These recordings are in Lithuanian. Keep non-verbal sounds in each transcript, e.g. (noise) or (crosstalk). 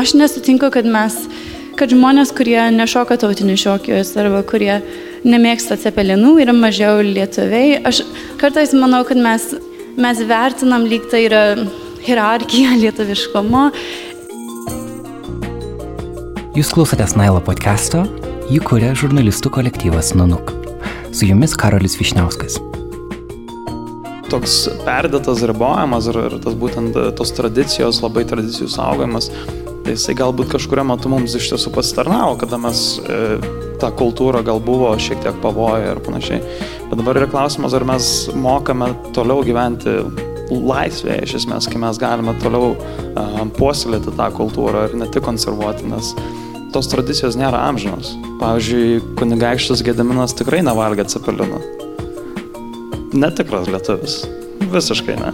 aš nesutinku, kad mes, kad žmonės, kurie nešoka tautinius šokius arba kurie nemėgsta cepelinų, yra mažiau lietuviai. Aš kartais manau, kad mes, mes vertinam lyg tai yra hierarchija lietuviškumo. Jūs klausotės Nailo podcast'o, jį kuria žurnalistų kolektyvas Nanuk. Su jumis Karolis Višniauskas. Toks perdėtas ribojimas ir, ir tas būtent tos tradicijos, labai tradicijų saugojimas, tai jisai galbūt kažkurio metu mums iš tiesų pasitarnavo, kada mes e, tą kultūrą gal buvo šiek tiek pavoję ir panašiai. Bet dabar yra klausimas, ar mes mokame toliau gyventi laisvėje iš esmės, kai mes galime toliau uh, puoselėti tą kultūrą ir ne tik konservuoti, nes tos tradicijos nėra amžinos. Pavyzdžiui, kunigaikštis Gediminas tikrai nevalgė cepelino. Netikras lietuvis. Visiškai ne.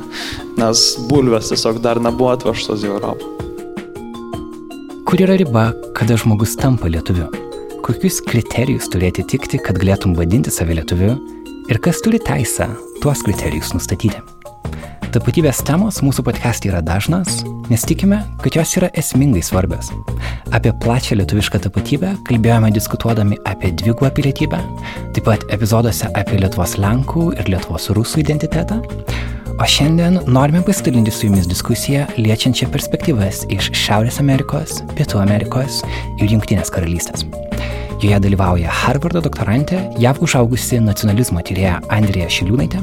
Nes bulvės tiesiog dar nebuvo atvežtos į Europą. Kur yra riba, kada žmogus tampa lietuviu? Kokius kriterijus turi atitikti, kad galėtum vadinti save lietuviu? Ir kas turi teisę tuos kriterijus nustatyti? Tapatybės temos mūsų podcast'e yra dažnas, nes tikime, kad jos yra esmingai svarbios. Apie plačią lietuvišką tapatybę kalbėjome diskutuodami apie dvigubą pilietybę, taip pat epizoduose apie Lietuvos Lenkų ir Lietuvos Rusų identitetą. O šiandien norime pasidalinti su jumis diskusiją liečiančią perspektyvas iš Šiaurės Amerikos, Pietų Amerikos ir Junktinės karalystės. Joje dalyvauja Harvardo doktorantė, JAV užaugusi nacionalizmo tyrėja Andrija Šiliūnaitė,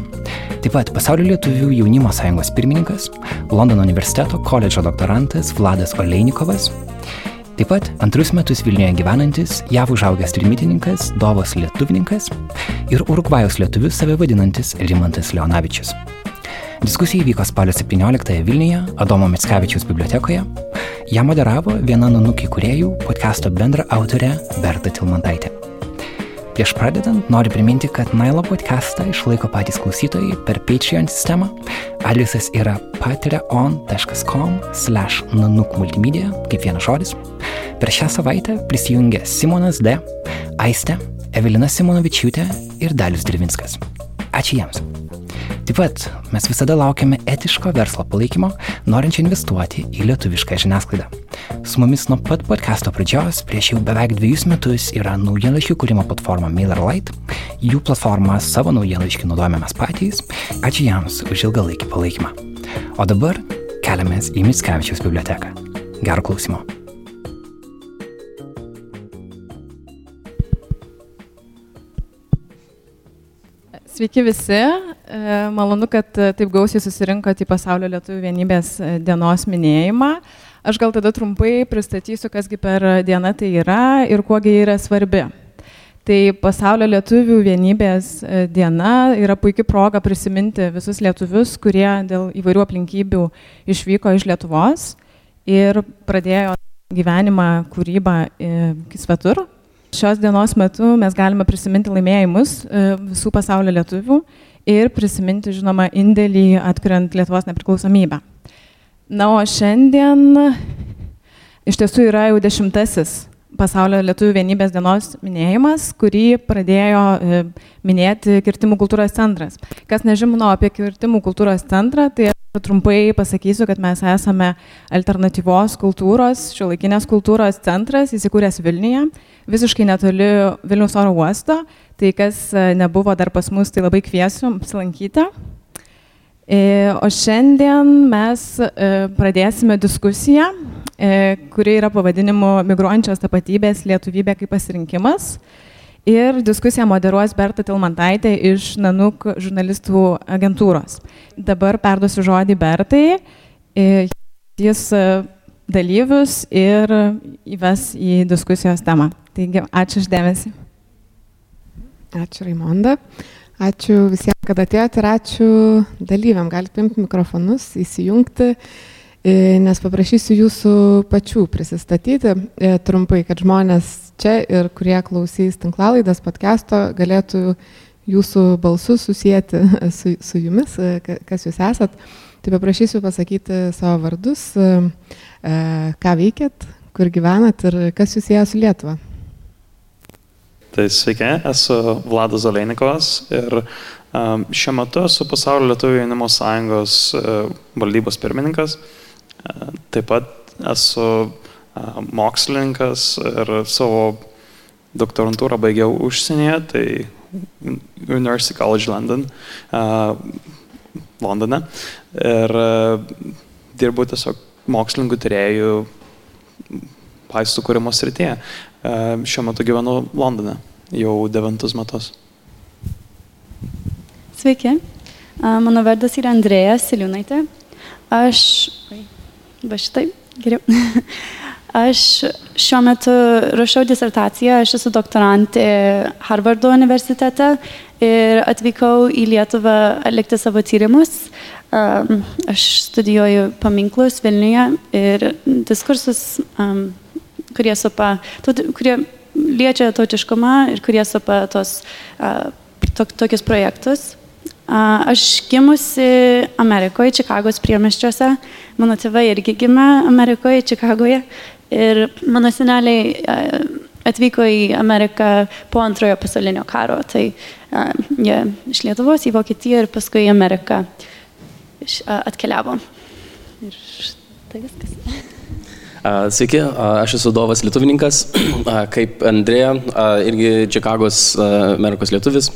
taip pat Pasaulio lietuvių jaunimo sąjungos pirmininkas, Londono universiteto koledžo doktorantas Vladas Oleinikovas, taip pat antrus metus Vilniuje gyvenantis, JAV užaugęs trimitininkas, Dovas lietuvininkas ir Urugvajaus lietuvius save vadinantis Rimantas Leonavičius. Diskusija įvyko spalio 17 Vilniuje, Adomo Mickevičiaus bibliotekoje. Ją moderavo viena nanukį kuriejų, podcast'o bendra autorė Berta Tilmantaitė. Prieš pradedant, noriu priminti, kad Nailo podcast'ą išlaiko patys klausytojai per Patreon sistemą. Adresas yra patreon.com slash nanuk multimedia, kaip vienas žodis. Per šią savaitę prisijungė Simonas D., Aiste, Evelina Simonovičiūtė ir Dalius Dirvinskas. Ačiū jiems. Taip pat mes visada laukiame etiško verslo palaikymo, norinčio investuoti į lietuvišką žiniasklaidą. Su mumis nuo pat podcast'o pradžios prieš jau beveik dviejus metus yra naujienlaiškių kūrimo platforma MailerLite. Jų platformą savo naujienlaiškį naudojame mes patys. Ačiū jiems už ilgalaikį palaikymą. O dabar keliamės į Mickevičiaus biblioteką. Gero klausimo. Sveiki visi, e, malonu, kad e, taip gausiai susirinkote į Pasaulio lietuvių vienybės e, dienos minėjimą. Aš gal tada trumpai pristatysiu, kasgi per dieną tai yra ir kuogi yra svarbi. Tai Pasaulio lietuvių vienybės diena yra puikia proga prisiminti visus lietuvius, kurie dėl įvairių aplinkybių išvyko iš Lietuvos ir pradėjo gyvenimą, kūrybą svetur, Šios dienos metu mes galime prisiminti laimėjimus e, visų pasaulio lietuvių ir prisiminti, žinoma, indėlį atkuriant Lietuvos nepriklausomybę. Na, o šiandien iš tiesų yra jau dešimtasis pasaulio lietuvių vienybės dienos minėjimas, kurį pradėjo e, minėti Kirtimų kultūros centras. Kas nežino apie Kirtimų kultūros centrą, tai Trumpai pasakysiu, kad mes esame alternatyvos kultūros, šiuolaikinės kultūros centras įsikūręs Vilniuje, visiškai netoli Vilnius oro uosto. Tai kas e, nebuvo dar pas mus, tai labai kviesiu apsilankyti. E, o šiandien mes e, pradėsime diskusiją, kuri yra pavadinimu Migruojančios tapatybės lietuvybė kaip pasirinkimas. Ir diskusiją moderuos Berta Tilmantaitė iš Nanuk žurnalistų agentūros. Dabar perduosiu žodį Bertai. E, jis e, dalyvius ir įves į diskusijos temą. Taigi, ačiū išdėmesi. Ačiū Raimonda. Ačiū visiems, kad atėjote ir ačiū dalyviam. Galite paimti mikrofonus, įsijungti, e, nes paprašysiu jūsų pačių prisistatyti trumpai, kad žmonės čia ir kurie klausys tinklalaidas podcast'o galėtų jūsų balsus susijęti (laughs) su, su jumis, kas jūs esat. Tai paprašysiu pasakyti savo vardus, ką veikėt, kur gyvenat ir kas jūs sieja su Lietuva. Tai sveiki, esu Vladas Zaleinikovas ir um, šiuo metu esu Pasaulio Lietuvų jaunimo sąjungos uh, valdybos pirmininkas. Uh, taip pat esu mokslininkas ir savo doktorantūrą baigiau užsienyje, tai University College London, Londone. Ir dirbu tiesiog mokslininkų tyriejų vaistų kūrimo srityje. Šiuo metu gyvenu Londone jau devintus metus. Sveiki, mano vardas yra Andrėja Siliūnaitė. Aš, va šitai, geriau. (laughs) Aš šiuo metu rašau disertaciją, aš esu doktorantė Harvardo universitete ir atvykau į Lietuvą atlikti savo tyrimus. Aš studijuoju paminklus Vilniuje ir diskursus, kurie, supa, kurie liečia tautiškumą ir kurie supa tos, to, tokius projektus. Aš gimusi Amerikoje, Čikagos priemeščiuose. Mano tėvai irgi gimė Amerikoje, Čikagoje. Ir mano seneliai atvyko į Ameriką po antrojo pasaulinio karo. Tai jie iš Lietuvos į Vokietiją ir paskui į Ameriką atkeliavo. Ir tai viskas. Sveiki, aš esu Dovas Lietuvininkas, (clears throat) kaip Andrėja, irgi Čikagos Amerikos lietuvis.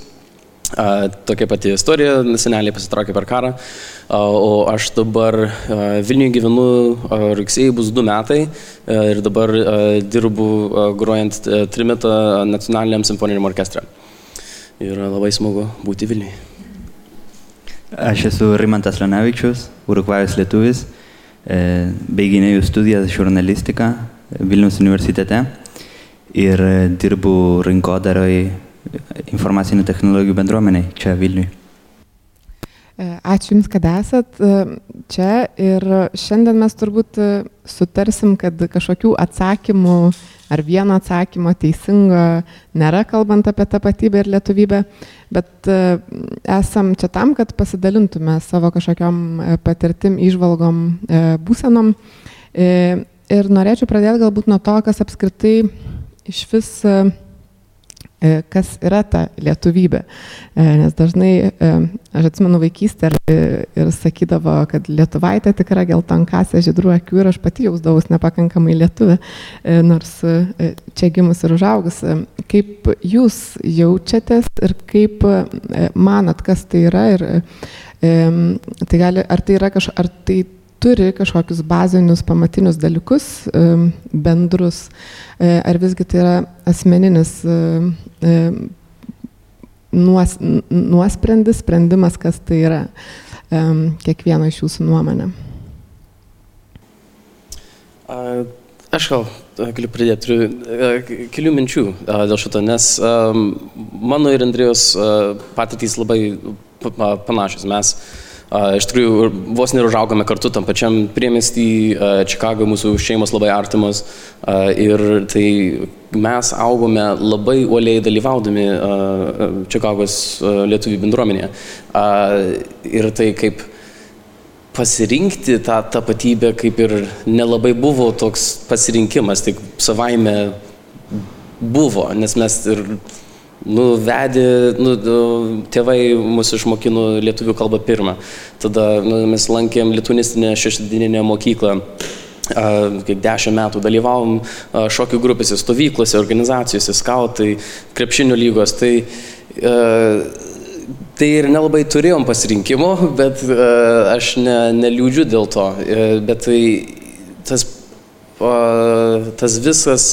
Tokia pati istorija, seneliai pasitraukė per karą, o aš dabar Vilniuje gyvenu, rugsėjai bus du metai ir dabar dirbu grojant trimitą nacionaliniam simfoniniam orkestre. Ir labai smagu būti Vilniuje. Aš esu Rimantas Lenavičius, Urugvajus lietuvis, baiginėjau studijas žurnalistiką Vilnius universitete ir dirbu rinkodaroje informacinių technologijų bendruomeniai čia Vilniui. Ačiū Jums, kad esat čia ir šiandien mes turbūt sutarsim, kad kažkokių atsakymų ar vieno atsakymo teisingo nėra, kalbant apie tapatybę ir lietuvybę, bet esam čia tam, kad pasidalintume savo kažkokiam patirtim, išvalgom, būsenom. Ir norėčiau pradėti galbūt nuo to, kas apskritai iš vis E, kas yra ta lietuvybė. E, nes dažnai, e, aš atsimenu vaikystę ir, ir sakydavo, kad lietuvaitė tikra geltonkasė žydrų akių ir aš pati jausdavus nepakankamai lietuvė, nors čia gimus ir užaugus. Kaip jūs jaučiatės ir kaip manot, kas tai yra ir tai gali, ar tai yra kažkas, ar tai turi kažkokius bazinius pamatinius dalykus bendrus, e, ar visgi tai yra asmeninis e, e, nuos, nuosprendis, sprendimas, kas tai yra kiekvieno iš jūsų nuomonė. Aš gal galiu pridėti, turiu kelių minčių dėl šito, nes mano ir Andrijos patirtys labai panašios. Mes Iš tikrųjų, vos ir užaugome kartu tam pačiam priemestį, Čikago mūsų šeimos labai artimos ir tai mes augome labai uoliai dalyvaudami Čikagos lietuvių bendruomenėje. Ir tai kaip pasirinkti tą tapatybę kaip ir nelabai buvo toks pasirinkimas, tik savaime buvo, nes mes ir Nu, vedė, nu, tėvai mus išmokino lietuvių kalbą pirmą. Tada nu, mes lankėm lituanistinę šeštadieninę mokyklą. Kaip dešimt metų dalyvavom šokių grupėse, stovyklose, organizacijose, skautai, krepšinio lygos. Tai, tai ir nelabai turėjom pasirinkimo, bet aš ne, neliūdžiu dėl to. Bet tai tas, tas visas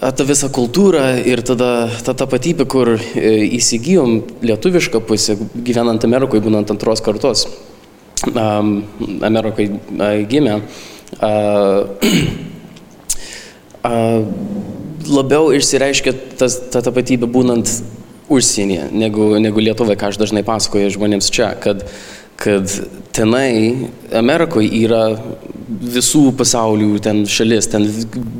tą visą kultūrą ir tada tą tapatybę, kur e, įsigijom lietuvišką pusę, gyvenant Amerikoje, būnant antros kartos. Amerikoje gimė. Labiau išsireiškia tas, ta tapatybė būnant užsienyje, negu, negu Lietuvai, ką aš dažnai pasakoju žmonėms čia, kad, kad tenai Amerikoje yra visų pasaulių ten šalis, ten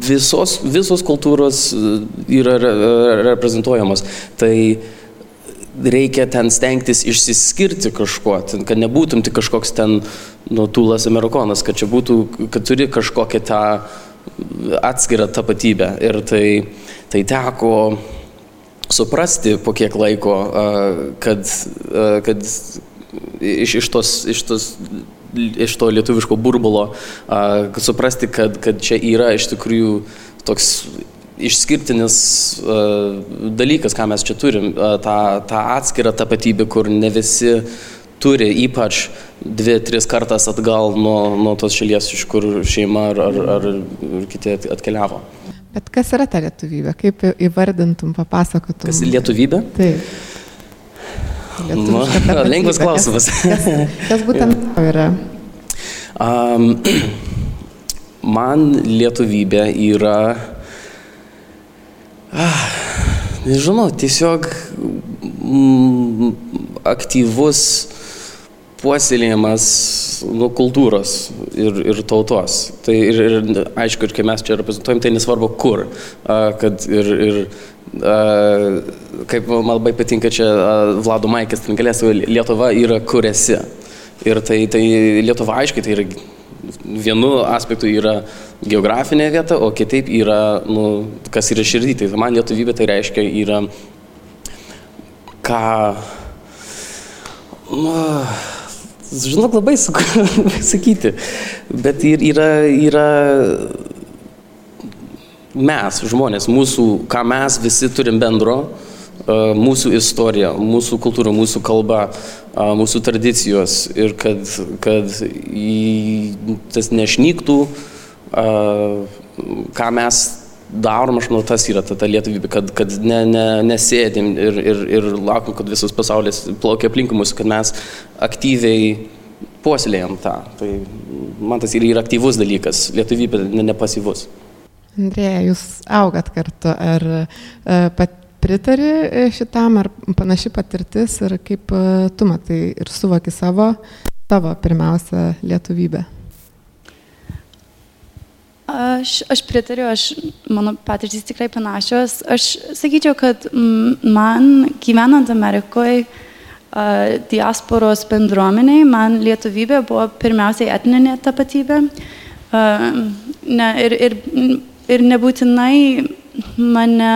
visos, visos kultūros e, yra reprezentuojamos. Tai reikia ten stengtis išsiskirti kažkuo, kad nebūtum tik kažkoks ten nu, tūlas amerikonas, kad čia būtų, kad turi kažkokią tą atskirą tapatybę. Ir tai, tai teko suprasti po kiek laiko, kad, kad iš, iš, tos, iš tos iš to lietuviško burbulo, kad suprasti, kad, kad čia yra iš tikrųjų toks išskirtinis uh, dalykas, ką mes čia turim, uh, tą, tą atskirą tapatybę, kur ne visi turi, ypač dvi, tris kartas atgal nuo, nuo tos šalies, iš kur šeima ar, ar, ar kiti atkeliavo. Bet kas yra ta lietuvybė? Kaip įvardintum, papasakotum? Kas lietuvybė? Taip. Nu, lengvas klausimas. (laughs) Kas, kas, būtent yra? Um, man lietuvybė yra Ah, nežinau, tiesiog mm, aktyvus puoselėjimas nu, kultūros ir, ir tautos. Tai ir, ir aišku, ir kai mes čia reprezentuojam, tai nesvarbu kur. Kad ir, ir kaip man labai patinka čia Vlado Maikės, ten galėsiu, Lietuva yra kur esi. Ir tai, tai Lietuva aiškiai tai yra vienu aspektu yra geografinė vieta, o kitaip yra, nu, kas yra širdį. Tai man lietuvybė tai reiškia yra ką... Nu, žinok, labai sunku (laughs) sakyti, bet yra, yra mes, žmonės, mūsų, ką mes visi turim bendro, mūsų istorija, mūsų kultūra, mūsų kalba, mūsų tradicijos ir kad, kad tas nešnyktų, ką mes darom, aš manau, tas yra ta, ta lietuvybė, kad, kad ne, ne, nesėdim ir, ir, ir laukiam, kad visas pasaulis plaukia aplink mus, kad mes aktyviai puoselėjam tą. Tai man tas yra, yra aktyvus dalykas, lietuvybė ne, nepasyvus. Andrėja, jūs augat kartu, ar pat pritari e, šitam, ar panaši patirtis ir kaip e, tu matai ir suvoki savo, tavo pirmiausia lietuvybę? Aš, aš pritariu, aš, mano patirtys tikrai panašios. Aš sakyčiau, kad man gyvenant Amerikoje, diasporos bendruomeniai, man lietuvybė buvo pirmiausiai etninė tapatybė. Ne, ir, ir, ir nebūtinai mane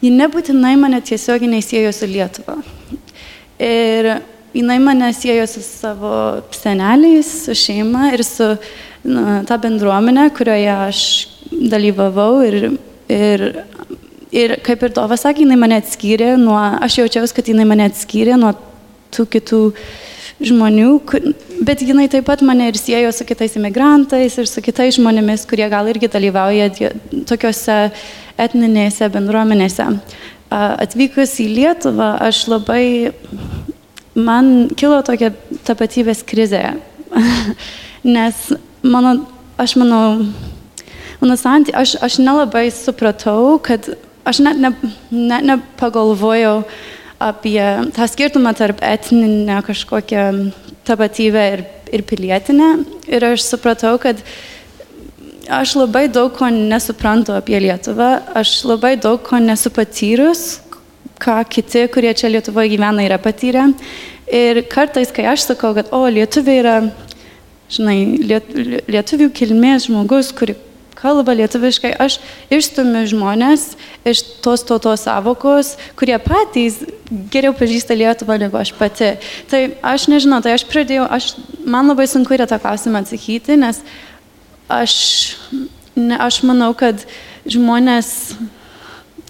ji nebūtinai mane tiesiogiai siejo su Lietuva. Ir jinai mane siejo su savo seneliais, su šeima ir su na, ta bendruomenė, kurioje aš dalyvavau. Ir, ir, ir kaip ir Dova sakė, jinai mane atskyrė nuo, aš jaučiausi, kad jinai mane atskyrė nuo tų kitų žmonių, bet jinai taip pat mane ir siejo su kitais imigrantais ir su kitais žmonėmis, kurie gal irgi dalyvauja tokiuose etninėse bendruomenėse. Atvykus į Lietuvą, aš labai, man kilo tokia tapatybės krizė, (laughs) nes mano, aš manau, mano santy, aš, aš nelabai supratau, kad aš net nepagalvojau, ne, ne, ne apie tą skirtumą tarp etninę kažkokią tapatybę ir, ir pilietinę. Ir aš supratau, kad aš labai daug ko nesuprantu apie Lietuvą, aš labai daug ko nesu patyrus, ką kiti, kurie čia Lietuvoje gyvena, yra patyrę. Ir kartais, kai aš sakau, kad, o, lietuviai yra, žinai, liet, lietuvių kilmės žmogus, kuri kalba lietuviškai, aš išstumiu žmonės iš tos tautos savokos, kurie patys geriau pažįsta Lietuvą negu aš pati. Tai aš nežinau, tai aš pradėjau, aš, man labai sunku yra tą klausimą atsakyti, nes Aš, ne, aš manau, kad žmonės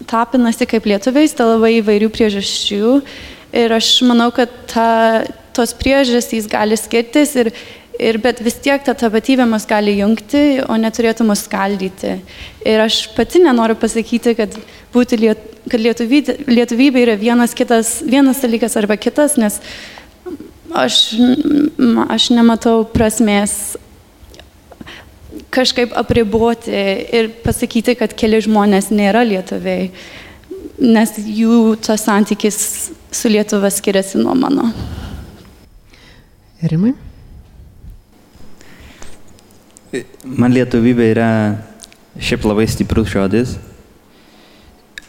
tapinasi kaip lietuviais dėl labai įvairių priežasčių ir aš manau, kad ta, tos priežastys gali skirtis ir, ir bet vis tiek ta tapatybė mus gali jungti, o neturėtų mus skaldyti. Ir aš pati nenoriu pasakyti, kad, liet, kad lietuvybė, lietuvybė yra vienas, kitas, vienas dalykas arba kitas, nes aš, aš nematau prasmės kažkaip apriboti ir pasakyti, kad keli žmonės nėra lietuviai, nes jų tas santykis su Lietuva skiriasi nuo mano. Rimai? Man lietuvybė yra šiaip labai stiprus žodis,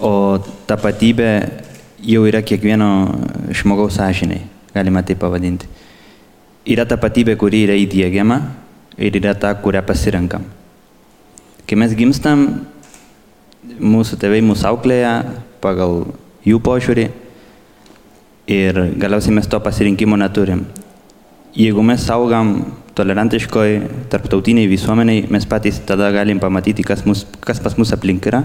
o tapatybė jau yra kiekvieno žmogaus sąžiniai, galima tai pavadinti. Yra tapatybė, kuri yra įdėgiama ir yra ta, kurią pasirenkam. Kai mes gimstam, mūsų tėvai mūsų auklėja pagal jų požiūrį ir galiausiai mes to pasirinkimo neturim. Jeigu mes saugam tolerantiškoj tarptautiniai visuomeniai, mes patys tada galim pamatyti, kas, mus, kas pas mus aplink yra.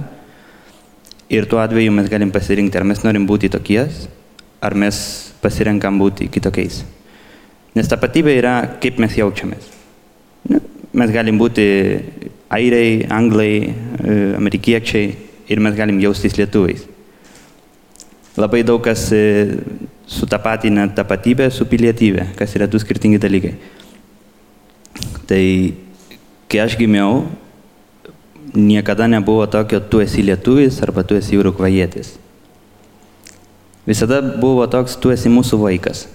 Ir tuo atveju mes galim pasirinkti, ar mes norim būti tokies, ar mes pasirenkam būti kitokiais. Nes tapatybė yra, kaip mes jaučiamės. Nu, Mes galim būti airiai, anglai, e, amerikiečiai ir mes galim jaustis lietuviais. Labai daug kas e, sutapatina tapatybę su pilietybė, kas yra du skirtingi dalykai. Tai kai aš gimiau, niekada nebuvo tokio tu esi lietuvis arba tu esi urukvajietis. Visada buvo toks tu esi mūsų vaikas,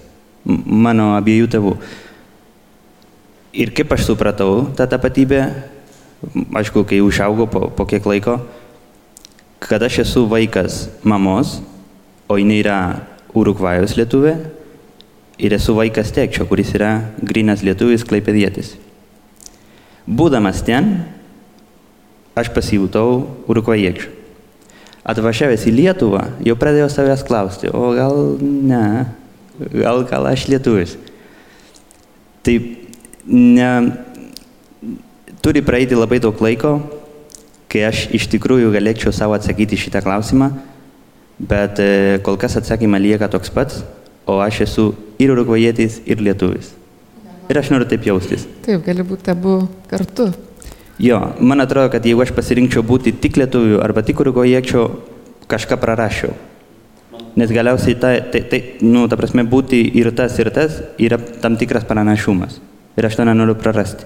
mano abiejų tėvų. Ir kaip aš supratau tą tapatybę, aišku, kai užaugau po, po kiek laiko, kad aš esu vaikas mamos, o jinai yra Urugvajos lietuvė, ir esu vaikas tekčio, kuris yra grinas lietuvis klaipėdėtis. Būdamas ten, aš pasijutau urugvajiečiu. Atvažiavęs į Lietuvą, jau pradėjau savęs klausti, o gal ne, gal, gal aš lietuvis. Tai ne, turi praeiti labai daug laiko, kai aš iš tikrųjų galėčiau savo atsakyti šitą klausimą, bet e, kol kas atsakymą lieka toks pats, o aš esu ir urugvajietis, ir lietuvis. Ir aš noriu taip jaustis. Taip, gali būti abu kartu. Jo, man atrodo, kad jeigu aš pasirinkčiau būti tik lietuviu arba tik urugvajiečiu, kažką prarašiau. Nes galiausiai tai, tai, tai, nu, ta prasme, būti ir tas, ir tas yra tam tikras pranašumas. Ir aš to nenoriu prarasti.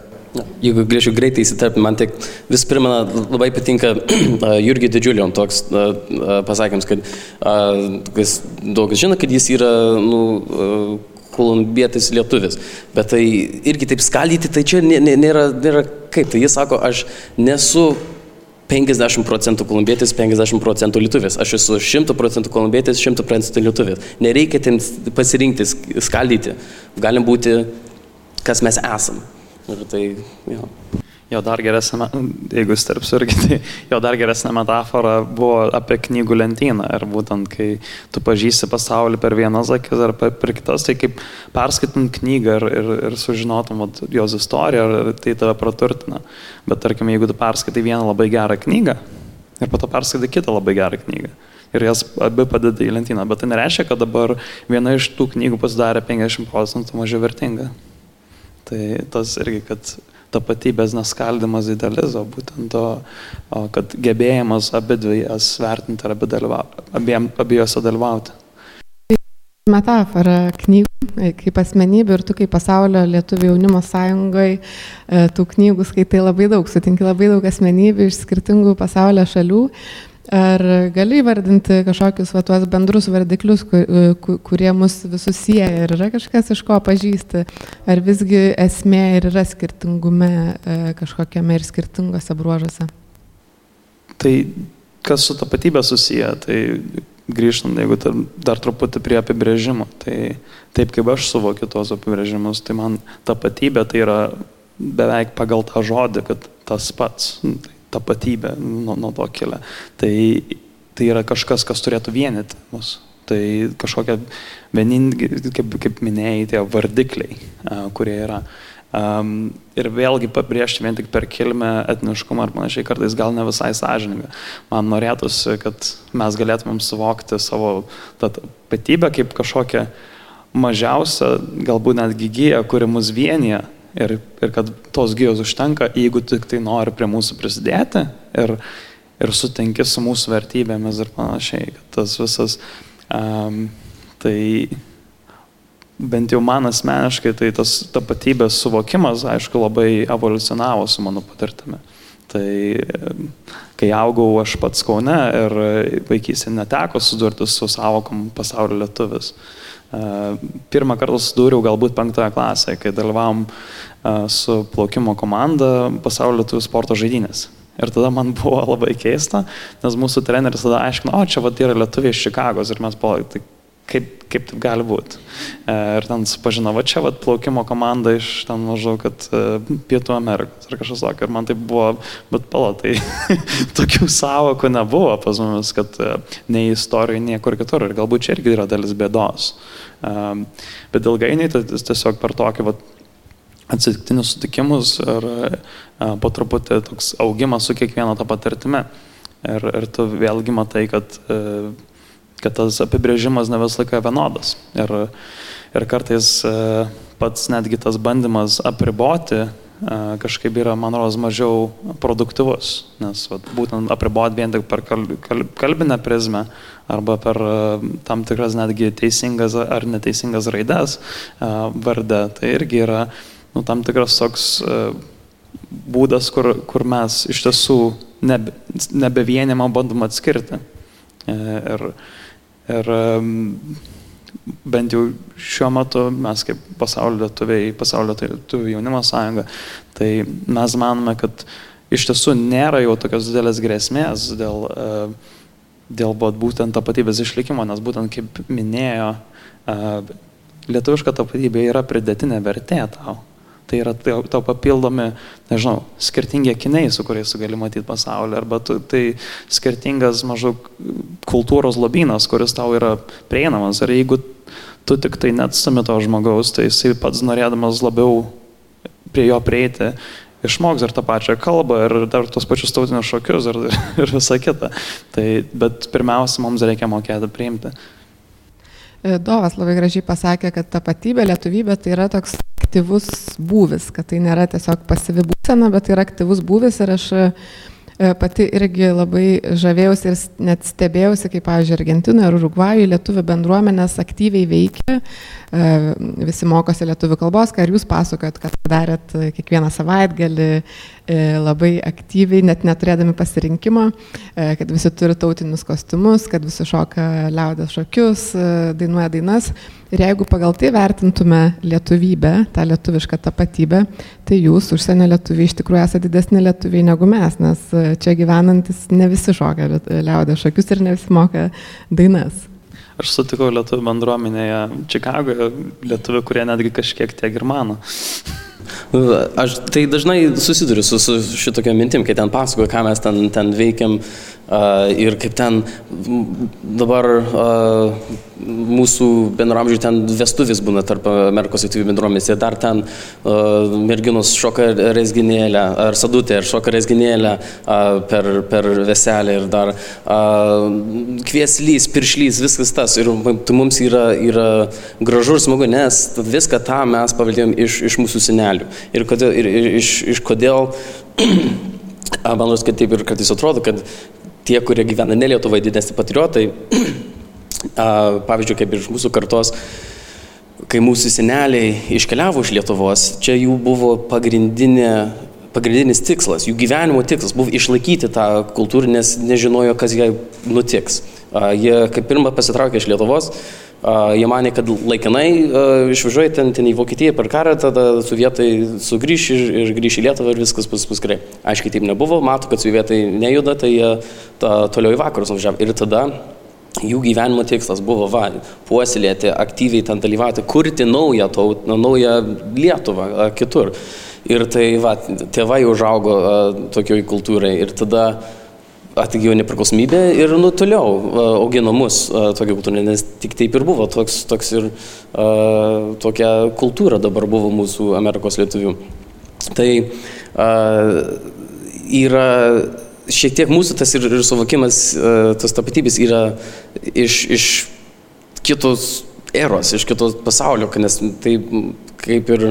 Jeigu galėčiau greitai įsiterpti, man tik vis primena, labai patinka (clears throat) a, Jurgi Didžiulion toks pasakymas, kad kas daug kas žino, kad jis yra nu, kolumbietis lietuvis. Bet tai irgi taip skaldyti, tai čia nė- nė- nėra, nėra kaip. Tai jis sako, aš nesu 50 procentų kolumbietis, 50 procentų lietuvis. Aš esu 100 procentų kolumbietis, 100 procentų lietuvis. Nereikia ten pasirinkti, sk- skaldyti. Galim būti, kas mes esam. Ir tai, jo. Jo dar geresnė, jeigu sterpsiu irgi, (laughs) tai jo dar geresnė metafora buvo apie knygų lentyną. Ir būtent, kai tu pažįsti pasaulį per vienas akis ar per, per kitas, tai kaip perskaitant knygą ir, ir, ir sužinotum vat, jos istoriją, ir tai tave praturtina. Bet tarkim, jeigu tu perskaitai vieną labai gerą knygą ir po to perskaitai kitą labai gerą knygą. Ir jas abi padeda į lentyną. Bet tai nereiškia, kad dabar viena iš tų knygų pasidarė 50 procentų mažiau vertinga. Tai tas irgi, kad tapatybės neskaldimas idealizo, būtent to, kad gebėjimas abi dvi jas vertinti ir abi dalyva, abiem, abiejose dalyvauti. Metafora knygų, kaip asmenybė ir tu kaip pasaulio lietuvių jaunimo sąjungoje tų knygų skaitai labai daug, sutinki labai daug asmenybių iš skirtingų pasaulio šalių. Ar gali įvardinti kažkokius va, tuos bendrus vardiklius, ku- e, ku- kurie mus visus sieja ir yra kažkas, iš ko pažįsti? Ar visgi esmė ir yra skirtingume e, kažkokiame ir skirtingose bruožuose? Tai kas su tapatybė susiję, tai grįžtant, jeigu ta- dar truputį prie apibrėžimo, tai taip kaip aš suvokiu tuos apibrėžimus, tai man tapatybė tai yra beveik pagal tą žodį, kad tas pats, nu, tai tapatybė nuo, nuo to kilia. Tai, tai yra kažkas, kas turėtų vienyti mus. Tai kažkokie vieningi, kaip, kaip minėjai, tie vardikliai, a, kurie yra. Um, ir vėlgi pabrėžti vien tik per kilmę, etniškumą ar panašiai kartais gal ne visai sąžininga. Man norėtųsi, kad mes galėtumėm suvokti savo tapatybę kaip kažkokią mažiausią, galbūt netgi gyją, kuri mus vienyje. Ir, ir kad tos gyjos užtenka, jeigu tik tai nori prie mūsų prisidėti ir, ir sutinki su mūsų vertybėmis ir panašiai. Tas visas, um, tai bent jau man asmeniškai, tai tas tapatybės suvokimas, aišku, labai evoliucionavo su mano patirtimi. Tai kai augau aš pats Kaune ir vaikystėje neteko sudurti su savokom pasaulio lietuvis. E, Pirmą kartą sudūriau galbūt penktoje klasėje, kai dalyvavom su plaukimo komanda pasaulio lietuvių sporto žaidynės. Ir tada man (laughs) buvo labai keista, nes mūsų treneris tada aiškino, o čia va tai yra lietuviai iš Čikagos ir mes palauk, tai kaip, kaip taip gali būti. E, ir ten supažinau, va čia, va, plaukimo komanda iš ten maždaug, kad e, Pietų Amerikos ar kažkas tokio. Ir man tai buvo, bet pala, tai (laughs) tokių savokų nebuvo pas mumis, kad e, nei istorijoje, niekur kitur. Ir galbūt čia irgi yra dalis bėdos. Bet ilgainiui tai tiesiog per tokį, va, atsitiktinius sutikimus ir po truputį toks augimas su kiekviena tą patirtimi. Ir, ir tu vėlgi matai, kad kad tas apibrėžimas ne visą laiką vienodas. Ir, ir kartais e, pats netgi tas bandymas apriboti e, kažkaip yra, man rodos, mažiau produktyvus, nes vat, būtent apriboti vien tik per kalbinę prizmę arba per e, tam tikras netgi teisingas ar neteisingas raides vardę, tai irgi yra nu, tam tikras toks būdas, kur, kur mes iš tiesų nebe, nebe vienimą bandom atskirti. Ir, Ir bent jau šiuo metu mes kaip pasaulio lietuviai, pasaulio lietuvių jaunimo sąjunga, tai mes manome, kad iš tiesų nėra jau tokios didelės grėsmės dėl, dėl būtent tapatybės išlikimo, nes būtent kaip minėjo, lietuviška tapatybė yra pridėtinė vertė tau. Tai yra tau papildomi, nežinau, skirtingi akiniai, su kuriais tu gali matyti pasaulį, arba tu, tai skirtingas maždaug kultūros lobynas, kuris tau yra prieinamas. Ir jeigu tu tik tai neatstami to žmogaus, tai jisai pats norėdamas labiau prie jo prieiti, išmoks ir tą pačią kalbą, ir dar tos pačius tautinius šokius, ir, (laughs) ir visa kita. Tai, bet pirmiausia, mums reikia mokėti priimti. E, Dovas labai gražiai pasakė, kad tapatybė, lietuvybė tai yra toks aktyvus būvis, kad tai nėra tiesiog pasivi būsena, bet tai yra aktyvus būvis ir aš e, pati irgi labai žavėjausi ir net stebėjausi, kaip, pavyzdžiui, Argentinoje ir Urugvajoje lietuvių bendruomenės aktyviai veikia, e, visi mokosi lietuvių kalbos, ką ir jūs pasakojat, kad darėt kiekvieną savaitgalį, labai aktyviai, net neturėdami pasirinkimo, e, kad visi turi tautinius kostiumus, kad visi šoka liaudės šokius, e, dainuoja dainas. Ir jeigu pagal tai vertintume lietuvybę, tą lietuvišką tapatybę, tai jūs, užsienio lietuviai, iš tikrųjų esate didesni lietuviai negu mes, nes čia gyvenantis ne visi šoka liaudės šokius ir ne visi moka dainas. Aš sutikau lietuvių bendruomenėje Čikagoje, lietuvių, kurie netgi kažkiek tiek ir mano. Aš tai dažnai susiduriu su, su šitokia mintim, kai ten pasakoju, ką mes ten, ten veikiam ir kaip ten dabar mūsų bendramžių ten vestuvis būna tarp Amerikos lietuvių bendruomenės ir dar ten merginos šoka rezginėlę, ar sadutė, ar šoka rezginėlę per, per veselę ir dar kvieslys, piršlys, viskas tas. Ir tai mums yra, yra gražu ir smagu, nes viską tą mes paveldėjom iš, iš mūsų senelių. Ir, kodėl, ir, ir iš, iš kodėl, (clears throat) man nors, kad taip ir kartais atrodo, kad tie, kurie gyvena ne Lietuvai, didesni patriotai, (clears throat) pavyzdžiui, kaip iš mūsų kartos, kai mūsų seneliai iškeliavo iš Lietuvos, čia jų buvo pagrindinė pagrindinis tikslas, jų gyvenimo tikslas buvo išlaikyti tą kultūrą, nes nežinojo, kas jai nutiks. Jie kaip pirmą pasitraukė iš Lietuvos, jie mane, kad laikinai išvažiuoja ten, ten į Vokietiją per karą, tada sovietai sugrįš ir, ir grįš į Lietuvą ir viskas bus, bus gerai. Aiškiai taip nebuvo, matau, kad sovietai nejuda, tai jie ta, toliau į vakarus nuvažiavo. Ir tada jų gyvenimo tikslas buvo va, puoselėti, aktyviai ten dalyvauti, kurti naują tautą, naują Lietuvą kitur. Ir tai, va, tėvai užaugo tokioj kultūrai ir tada atgijo nepriklausomybę ir nu toliau augino mus tokia kultūra, nes tik taip ir buvo, toks, toks ir a, tokia kultūra dabar buvo mūsų Amerikos lietuvių. Tai a, yra šiek tiek mūsų tas ir, ir suvokimas, e, tos tapatybės yra iš, iš kitos eros, iš kitos pasaulio, nes tai kaip ir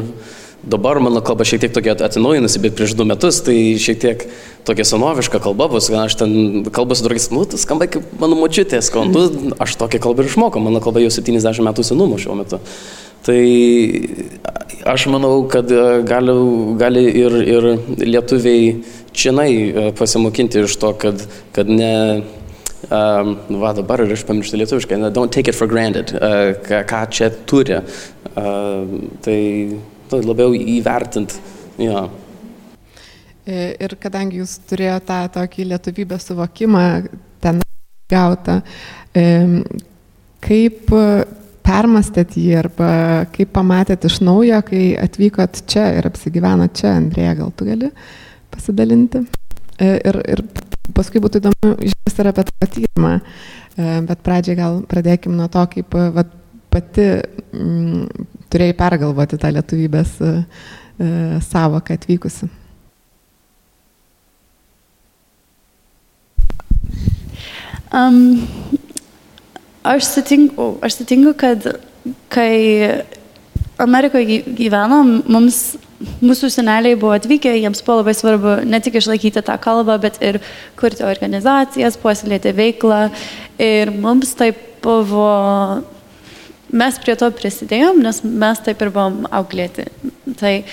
dabar mano kalba šiek tiek tokia atsinaujinusi, bet prieš du metus tai šiek tiek tokia senoviška kalba bus, aš ten kalbą su draugais, nu, tas skamba kaip mano močiutė, skontu, aš tokią kalbą ir išmokau, mano kalba jau 70 metų senumo šiuo metu. Tai aš manau, kad e, gali, gali ir, ir lietuviai čionai e, pasimokinti iš to, kad, kad ne, um, va dabar ir aš pamirštu lietuviškai, don't take it for granted, uh, ką, ką čia turi. Uh, tai, tai labiau įvertint. Ja. Ir kadangi jūs turėjote tą tokį lietuvybės suvokimą ten gautą, kaip permastėt jį arba kaip pamatėt iš naujo, kai atvykot čia ir apsigyvenot čia, Andrėja, gal tu gali pasidalinti? E, ir, ir paskui būtų įdomu išgirsti ir apie tą tyrimą, e, bet pradžiai gal pradėkim nuo to, kaip vat, pati mm, turėjai pergalvoti tą lietuvybės e, savoką atvykusi. Um, aš sutinku, aš sutinku, kad kai Amerikoje gyvenom, mums, mūsų seneliai buvo atvykę, jiems buvo labai svarbu ne tik išlaikyti tą kalbą, bet ir kurti organizacijas, puoselėti veiklą. Ir mums tai buvo, mes prie to prisidėjom, nes mes taip ir buvom auklėti. Tai uh,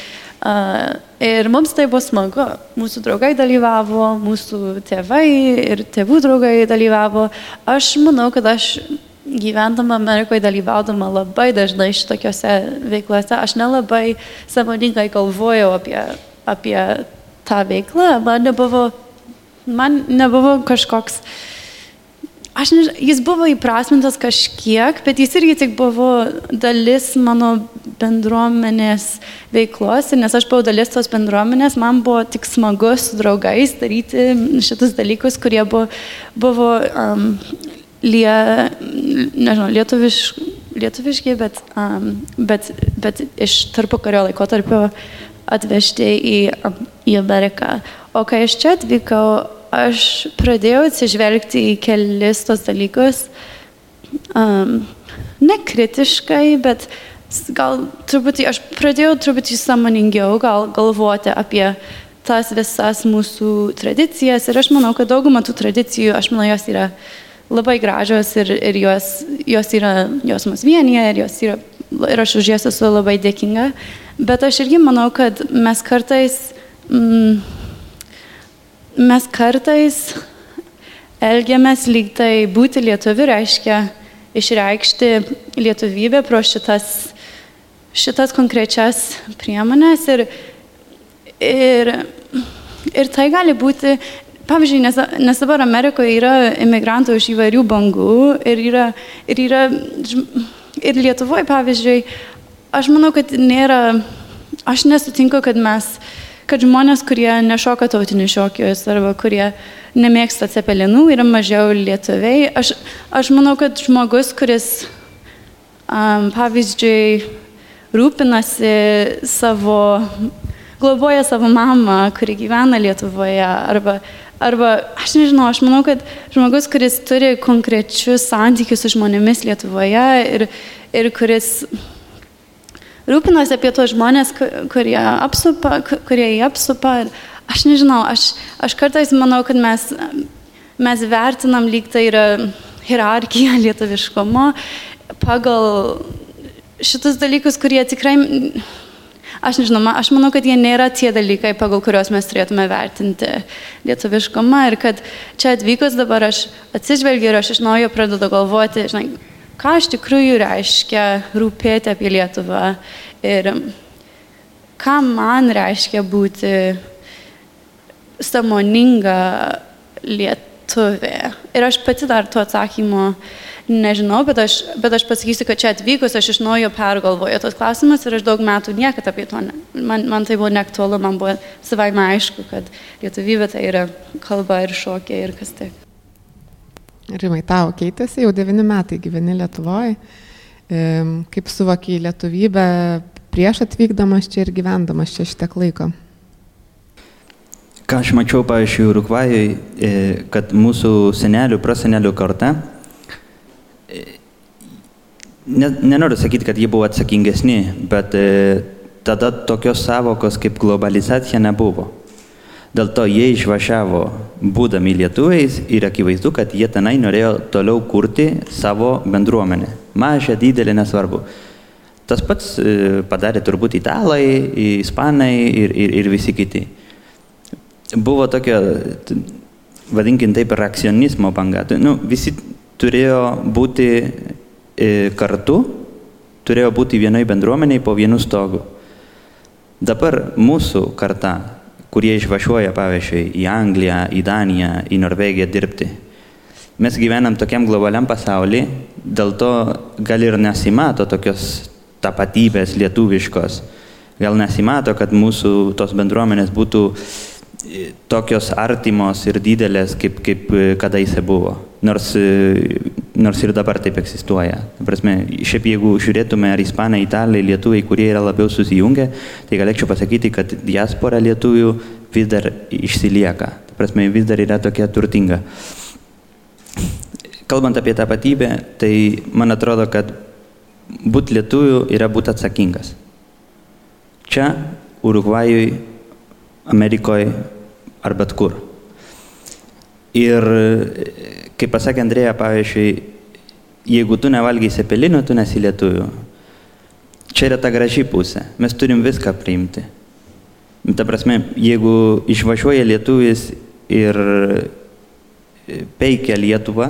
Ir mums tai buvo smagu. Mūsų draugai dalyvavo, mūsų tėvai ir tėvų draugai dalyvavo. Aš manau, kad aš gyvendama Amerikoje dalyvaudama labai dažnai šitokiuose veiklose, aš nelabai sąmoningai galvojau apie, apie tą veiklą. Man nebuvo, man nebuvo kažkoks uh, Aš nežinau, jis buvo įprasmintas kažkiek, bet jis irgi tik buvo dalis mano bendruomenės veiklos, nes aš buvau dalis tos bendruomenės, man buvo tik smagu su draugais daryti šitus dalykus, kurie buvo, buvo um, lie, nežinau, lietuviški, lietuviški bet, um, bet, bet iš tarpu kario laikotarpio atvežti į, į Ameriką. O kai aš čia atvykau, aš pradėjau atsižvelgti į kelis tos dalykus, um, nekritiškai, bet gal truputį, aš pradėjau truputį samoningiau gal galvoti apie tas visas mūsų tradicijas ir aš manau, kad dauguma tų tradicijų, aš manau, jos yra labai gražios ir, ir jos, jos, yra, jos mus vienyje ir, jos yra, ir aš už jas esu labai dėkinga, bet aš irgi manau, kad mes kartais mm, mes kartais elgiamės lyg tai būti lietuviu reiškia išreikšti lietuvybę pro šitas, šitas konkrečias priemonės ir, ir, ir tai gali būti, pavyzdžiui, nes, nes dabar Amerikoje yra imigrantų iš įvairių bangų ir yra, ir yra ir Lietuvoje, pavyzdžiui, aš manau, kad nėra, aš nesutinku, kad mes kad žmonės, kurie nešoka tautinius šokius arba kurie nemėgsta cepelinų, yra mažiau lietuviai. Aš, aš manau, kad žmogus, kuris, um, pavyzdžiui, rūpinasi savo, globoja savo mamą, kuri gyvena Lietuvoje, arba, arba aš nežinau, aš manau, kad žmogus, kuris turi konkrečius santykius su žmonėmis Lietuvoje ir, ir kuris rūpinosi apie tos žmonės, kurie, apsupa, kurie jį apsupa. Aš nežinau, aš, aš kartais manau, kad mes, mes vertinam lyg tai yra hierarchija (laughs) lietuviškumo pagal šitus dalykus, kurie tikrai, aš nežinau, aš manau, kad jie nėra tie dalykai, pagal kuriuos mes turėtume vertinti lietuviškumą ir kad čia atvykus dabar aš atsižvelgiu ir aš iš naujo pradedu galvoti, žinai, ką iš tikrųjų reiškia rūpėti apie Lietuvą ir ką man reiškia būti samoninga lietuvė. Ir aš pati dar to atsakymo nežinau, bet aš, bet aš pasakysiu, kad čia atvykus aš iš naujo pergalvoju tos klausimus ir aš daug metų niekada apie to, ne, man, man tai buvo neaktualu, man buvo savai aišku, kad lietuvybė tai yra kalba ir šokė ir kas taip. Rimai, tau keitėsi, jau devyni metai gyveni Lietuvoje. Kaip suvokiai lietuvybę prieš atvykdamas čia ir gyvendamas čia šitiek laiko? Ką aš mačiau, pavyzdžiui, Urugvajui, e, kad mūsų senelių, prasenelių karta, e, ne, nenoriu sakyti, kad jie buvo atsakingesni, bet e, tada tokios savokos kaip globalizacija nebuvo. Dėl to jie išvažiavo, būdami lietuviais ir akivaizdu, kad jie tenai norėjo toliau kurti savo bendruomenę. Mažą, didelį, nesvarbu. Tas pats e, padarė turbūt italai, ispanai ir, ir, ir visi kiti. Buvo tokia, vadinkim taip, reakcionizmo banga. Nu, visi turėjo būti e, kartu, turėjo būti vienai bendruomeniai po vienu stogu. Dabar mūsų karta kurie išvažiuoja, pavyzdžiui, į Angliją, į Daniją, į Norvegiją dirbti. Mes gyvenam tokiam globaliam pasaulyje, dėl to gal ir nesimato tokios tapatybės lietuviškos. Gal nesimato, kad mūsų tos bendruomenės būtų tokios artimos ir didelės, kaip, kaip e, kadaise buvo. Nors, e, nors ir dabar taip egzistuoja. Prasme, šiaip jeigu žiūrėtume ar ispanai, italai, lietuviai, kurie yra labiau susijungę, tai galėčiau pasakyti, kad diaspora lietuvių vis dar išsilieka. Ta prasme, vis dar yra tokia turtinga. Kalbant apie tapatybę, tai man atrodo, kad būti lietuviu yra būti atsakingas. Čia, Urugvajui, Amerikoje ar bet kur. Ir kaip pasakė Andrėja, pavyzdžiui, jeigu tu nevalgai sepelinų, tu nesi lietuviu. Čia yra ta graži pusė. Mes turim viską priimti. Ta prasme, jeigu išvažiuoja lietuvis ir peikia Lietuvą,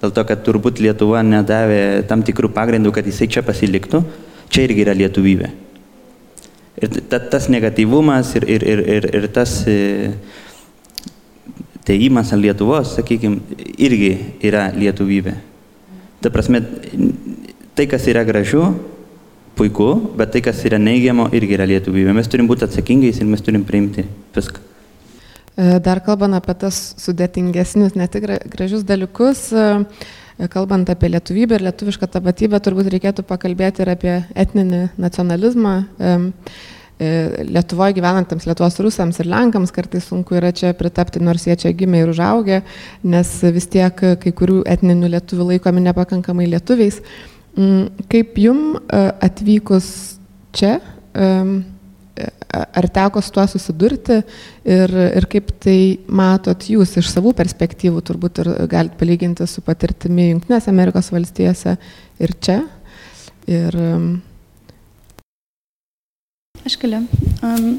dėl to, kad turbūt Lietuva nedavė tam tikrų pagrindų, kad jisai čia pasiliktų, čia irgi yra lietuvybė. Ir ta, tas negatyvumas ir, ir, ir, ir, ir tas e, teimas ant Lietuvos, sakykime, irgi yra lietuvybė. Ta prasme, tai, kas yra gražu, puiku, bet tai, kas yra neigiamo, irgi yra lietuvybė. Mes turim būti atsakingais ir mes turim priimti viską. E, dar kalbant apie tas sudėtingesnius, ne tik gražius dalykus, e, kalbant apie lietuvybę ir lietuvišką tapatybę, turbūt reikėtų pakalbėti ir apie etninį nacionalizmą. E, Lietuvoje gyvenantiems Lietuvos rusams ir lenkams kartais sunku yra čia pritapti, nors jie čia gimė ir užaugę, nes vis tiek kai kurių etninių lietuvių laikomi nepakankamai lietuviais. Mm, kaip jum atvykus čia, ar teko su tuo susidurti ir, ir kaip tai matot jūs iš savų perspektyvų, turbūt ir galite palyginti su patirtimi Junktinėse Amerikos valstijose ir čia. Ir, um, Aš galiu. Um,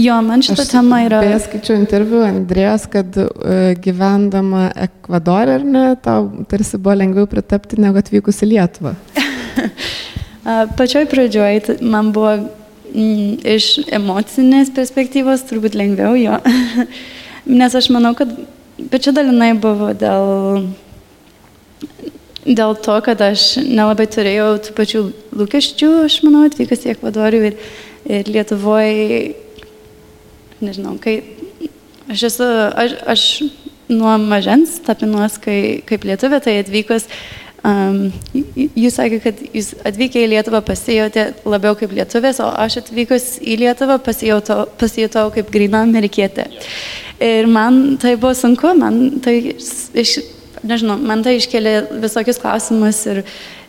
jo, man šitą temą yra. Beje, skaičiau interviu Andrėjos, kad uh, gyvendama Ekvadorė, ar ne, tau tarsi buvo lengviau pritapti negu atvykus į Lietuvą. (laughs) pačioj pradžioj man buvo iš emocinės perspektyvos turbūt lengviau jo. (laughs) Nes aš manau, kad, bet čia dalinai buvo dėl, dėl to, kad aš nelabai turėjau tų pačių lūkesčių, aš manau, atvykus į Ekvadorių ir, ir Lietuvoje, nežinau, kai aš esu, aš, aš nuo mažens tapinuos kai, kaip lietuvė, tai atvykus jūs sakėte, kad jūs atvykę į Lietuvą pasijutė labiau kaip lietuvės, o aš atvykus į Lietuvą pasijutau, kaip grina amerikietė. Ir man tai buvo sunku, man tai, iš, nežinau, man tai iškėlė visokius klausimus ir,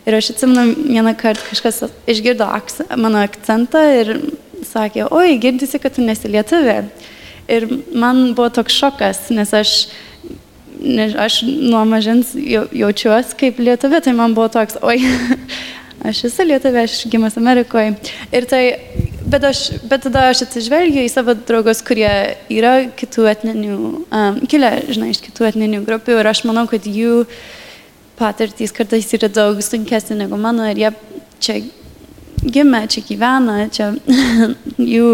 ir aš atsimenu vieną kartą kažkas išgirdo aks, mano akcentą ir sakė, oi, girdisi, kad tu nesi lietuvė. Ir man buvo toks šokas, nes aš ne, aš nuo mažens jaučiuosi kaip lietuvė, tai man buvo toks, oi, (laughs) aš esu lietuvė, aš gimus Amerikoje. Ir tai, bet, aš, bet tada aš atsižvelgiu į savo draugus, kurie yra kitų etninių, um, kilę, žinai, iš kitų etninių grupių ir aš manau, kad jų patirtys kartais yra daug sunkesnė negu mano ir jie čia gimė, čia gyvena, čia (laughs) jų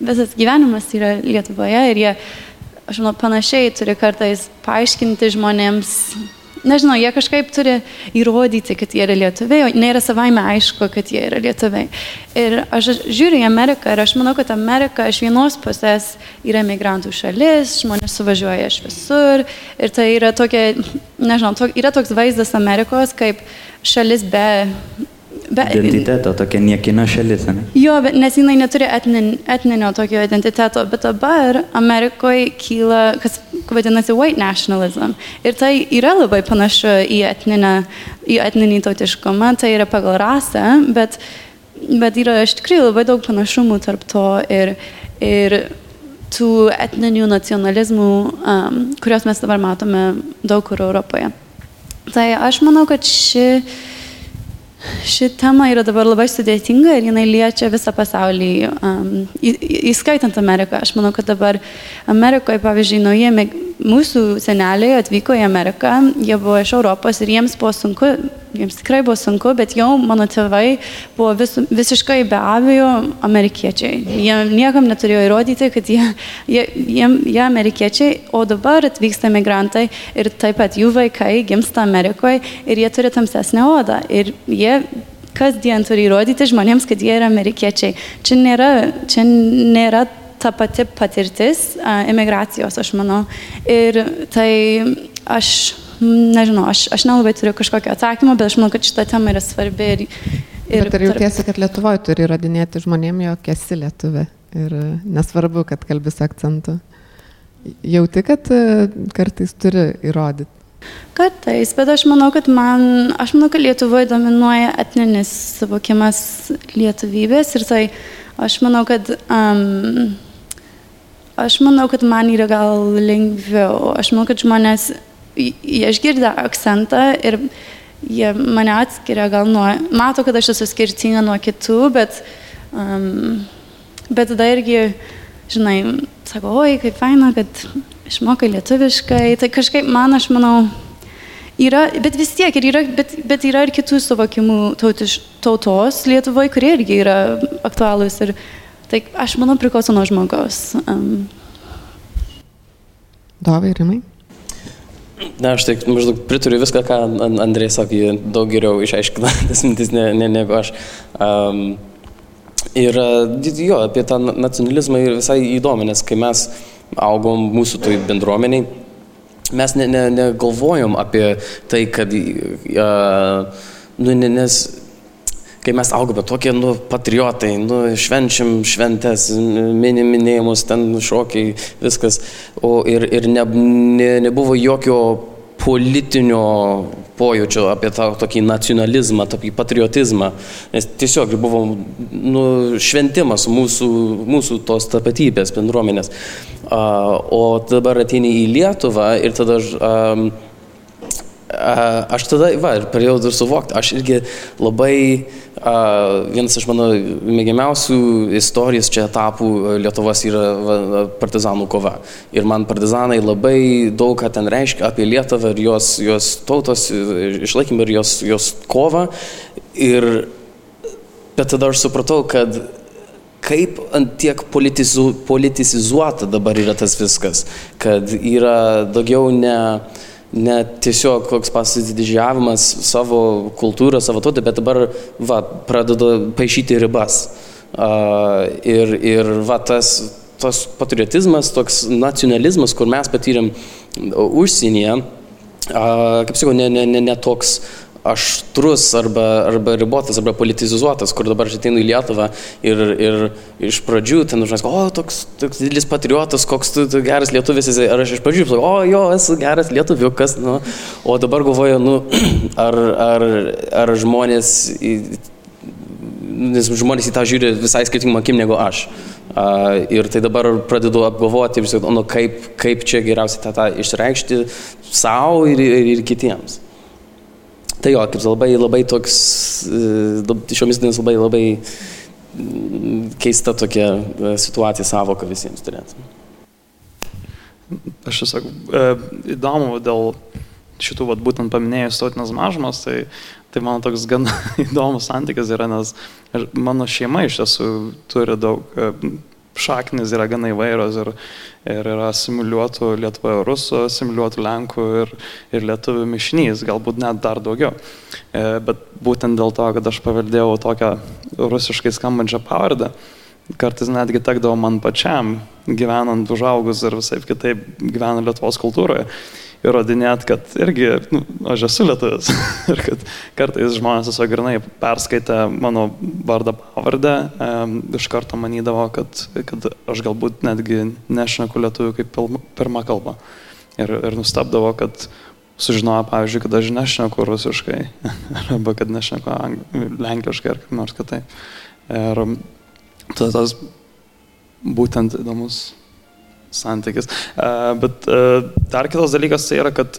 visas gyvenimas yra Lietuvoje ir jie aš manau, panašiai turi kartais paaiškinti žmonėms, nežinau, jie kažkaip turi įrodyti, kad jie yra lietuviai, o nėra savaime aišku, kad jie yra lietuviai. Ir aš žiūriu į Ameriką ir aš manau, kad Amerika iš vienos pusės yra migrantų šalis, žmonės suvažiuoja iš visur ir tai yra tokia, nežinau, to, yra toks vaizdas Amerikos kaip šalis be Be, identiteto, tokia niekina šalis, ne? Jo, bet, nes jinai neturi etnin, etninio tokio identiteto, bet dabar Amerikoje kyla, kas vadinasi white nationalism. Ir tai yra labai panašu į, etninę, į etninį tautiškumą, tai yra pagal rasę, bet, bet yra iš tikrųjų labai daug panašumų tarp to ir, ir tų etninių nacionalizmų, um, kuriuos mes dabar matome daug kur Europoje. Tai aš manau, kad ši Ši tema yra dabar labai sudėtinga ir jinai liečia visą pasaulį, um, į, įskaitant Ameriką. Aš manau, kad dabar Amerikoje, pavyzdžiui, nauji mūsų seneliai atvyko į Ameriką, jie buvo iš Europos ir jiems buvo sunku, jiems tikrai buvo sunku, bet jau mano tėvai buvo vis, visiškai be abejo amerikiečiai. Jie niekam neturėjo įrodyti, kad jie, jie, jie, jie amerikiečiai, o dabar atvyksta migrantai ir taip pat jų vaikai gimsta Amerikoje ir jie turi tamsesnę odą. Ir jie kasdien turi įrodyti žmonėms, kad jie yra amerikiečiai. Čia nėra, čia nėra ta pati patirtis emigracijos, aš manau. Ir tai aš, nežinau, aš, aš nelabai turiu kažkokio atsakymo, bet aš manau, kad šita tema yra svarbi. Ir, ir bet ar jautiesi, kad Lietuvoje turi įrodinėti žmonėm, jog esi lietuvė? Ir nesvarbu, kad kalbi su akcentu. Jauti, kad kartais turi įrodyti. Kartais, bet aš manau, kad man, aš manau, kad Lietuvoje dominuoja etninis suvokimas lietuvybės ir tai aš manau, kad um, Aš manau, kad man yra gal lengviau. Aš manau, kad žmonės, jie išgirda akcentą ir jie mane atskiria gal nuo, mato, kad aš esu skirtinga nuo kitų, bet, um, bet tada irgi, žinai, sako, oi, kaip faina, kad išmokai lietuviškai. Tai kažkaip man, aš manau, yra, bet vis tiek, yra, bet, bet yra ir kitų suvokimų tautiš, tautos Lietuvoje, kurie irgi yra aktualūs. Ir, Tai aš manau priklauso nuo žmogaus. Um. Dovai, rimai? Na, aš tik maždaug pritariu viską, ką Andrė sakė, daug geriau išaiškina (laughs) tas mintis ne, ne, negu aš. Um, ir jo, apie tą nacionalizmą ir visai įdomu, nes kai mes augom mūsų toj bendruomeniai, mes negalvojom ne, ne apie tai, kad, uh, nu, nes kai mes augome tokie, nu, patriotai, nu, švenčiam šventės, minim minėjimus, ten šokiai, viskas. O ir, ir ne, ne, nebuvo jokio politinio pojūčio apie tą tokį nacionalizmą, tokį patriotizmą, nes tiesiog buvo nu, šventimas mūsų, mūsų tos tapatybės bendruomenės. Uh, o dabar ateini į Lietuvą ir tada um, aš tada, va, ir pradėjau dar suvokti, aš irgi labai, uh, vienas iš mano mėgiamiausių istorijos čia etapų Lietuvos yra va, partizanų kova. Ir man partizanai labai daug ką ten reiškia apie Lietuvą ir jos, jos tautos išlaikymą ir jos, jos kovą. Ir, bet tada aš supratau, kad kaip tiek politizu, politizuota dabar yra tas viskas, kad yra daugiau ne ne tiesiog koks pasididžiavimas savo kultūrą, savo tautą, bet dabar va, pradedu paaišyti ribas. Uh, ir, ir va, tas, tas patriotizmas, toks nacionalizmas, kur mes patyrėm užsienyje, uh, kaip sakau, ne, ne, ne, ne toks aštrus arba, arba ribotas, arba politizuotas, kur dabar aš ateinu į Lietuvą ir, ir iš pradžių ten žmonės, o, toks, toks didelis patriotas, koks tu, tu geras lietuvis ar aš iš pradžių o, jo, esu geras lietuviukas, nu, o dabar galvoju, nu, (clears throat) ar, ar, ar žmonės, nes žmonės į tą žiūri visai skirtingom akim negu aš. Uh, ir tai dabar pradedu apgalvoti nu, kaip, kaip čia geriausiai tą, tą išreikšti savo ir, ir, ir kitiems. Tai jo, kaip labai, labai toks, e, šiomis dienomis labai, labai mm, keista tokia e, situacija savoka visiems turėtų. Aš tiesiog e, įdomu dėl šitų, vat, būtent paminėjus tautinės mažumas, tai, tai mano toks gan (laughs) įdomus santykis yra, nes mano šeima iš tiesų turi daug šaknis yra gana įvairios ir, ir yra simuliuotų Lietuvoje rusų, simuliuotų Lenkų ir, ir lietuvių mišnys, galbūt net dar daugiau. E, bet būtent dėl to, kad aš paveldėjau tokią rusiškai skambančią pavardę, kartais netgi tekdavo man pačiam, gyvenant užaugus ir visai kitaip gyvenant Lietuvos kultūroje įrodinėti, kad irgi nu, aš esu lietuvis. (laughs) ir kad kartais žmonės tiesiog grinai perskaitę mano vardą pavardę, e, iš karto manydavo, kad, kad aš galbūt netgi nešneku lietuvių kaip pirmą kalbą. Ir, ir nustebdavo, kad sužinojo, pavyzdžiui, kad aš nešneku rusiškai, (laughs) arba kad nešneku lenkiškai ar kaip nors kitaip. Ir tas būtent įdomus santykis. Bet dar kitas dalykas tai yra, kad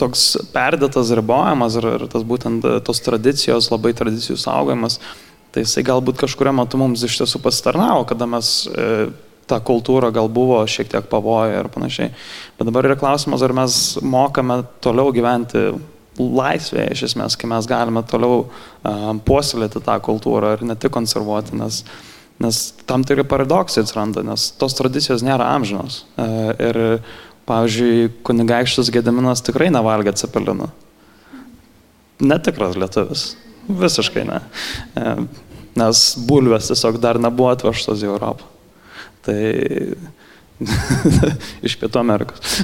toks perdėtas ribojimas ir, ir tas būtent tos tradicijos, labai tradicijų saugojimas, tai jisai galbūt kažkuria metu mums iš tiesų pasitarnavo, kada mes ta kultūra gal buvo šiek tiek pavoja ir panašiai. Bet dabar yra klausimas, ar mes mokame toliau gyventi laisvėje, iš esmės, kai mes galime toliau uh, puoselėti tą kultūrą ir ne tik konservuoti, nes, nes tam tikri paradoksai atsiranda, nes tos tradicijos nėra amžinos. Uh, ir, pavyzdžiui, kunigaikštis Gediminas tikrai nevalgė cepelinų. Netikras lietuvis. Visiškai ne. Uh, nes bulvės tiesiog dar nebuvo atvežtos į Europą. Tai (laughs) iš Pietų Amerikos.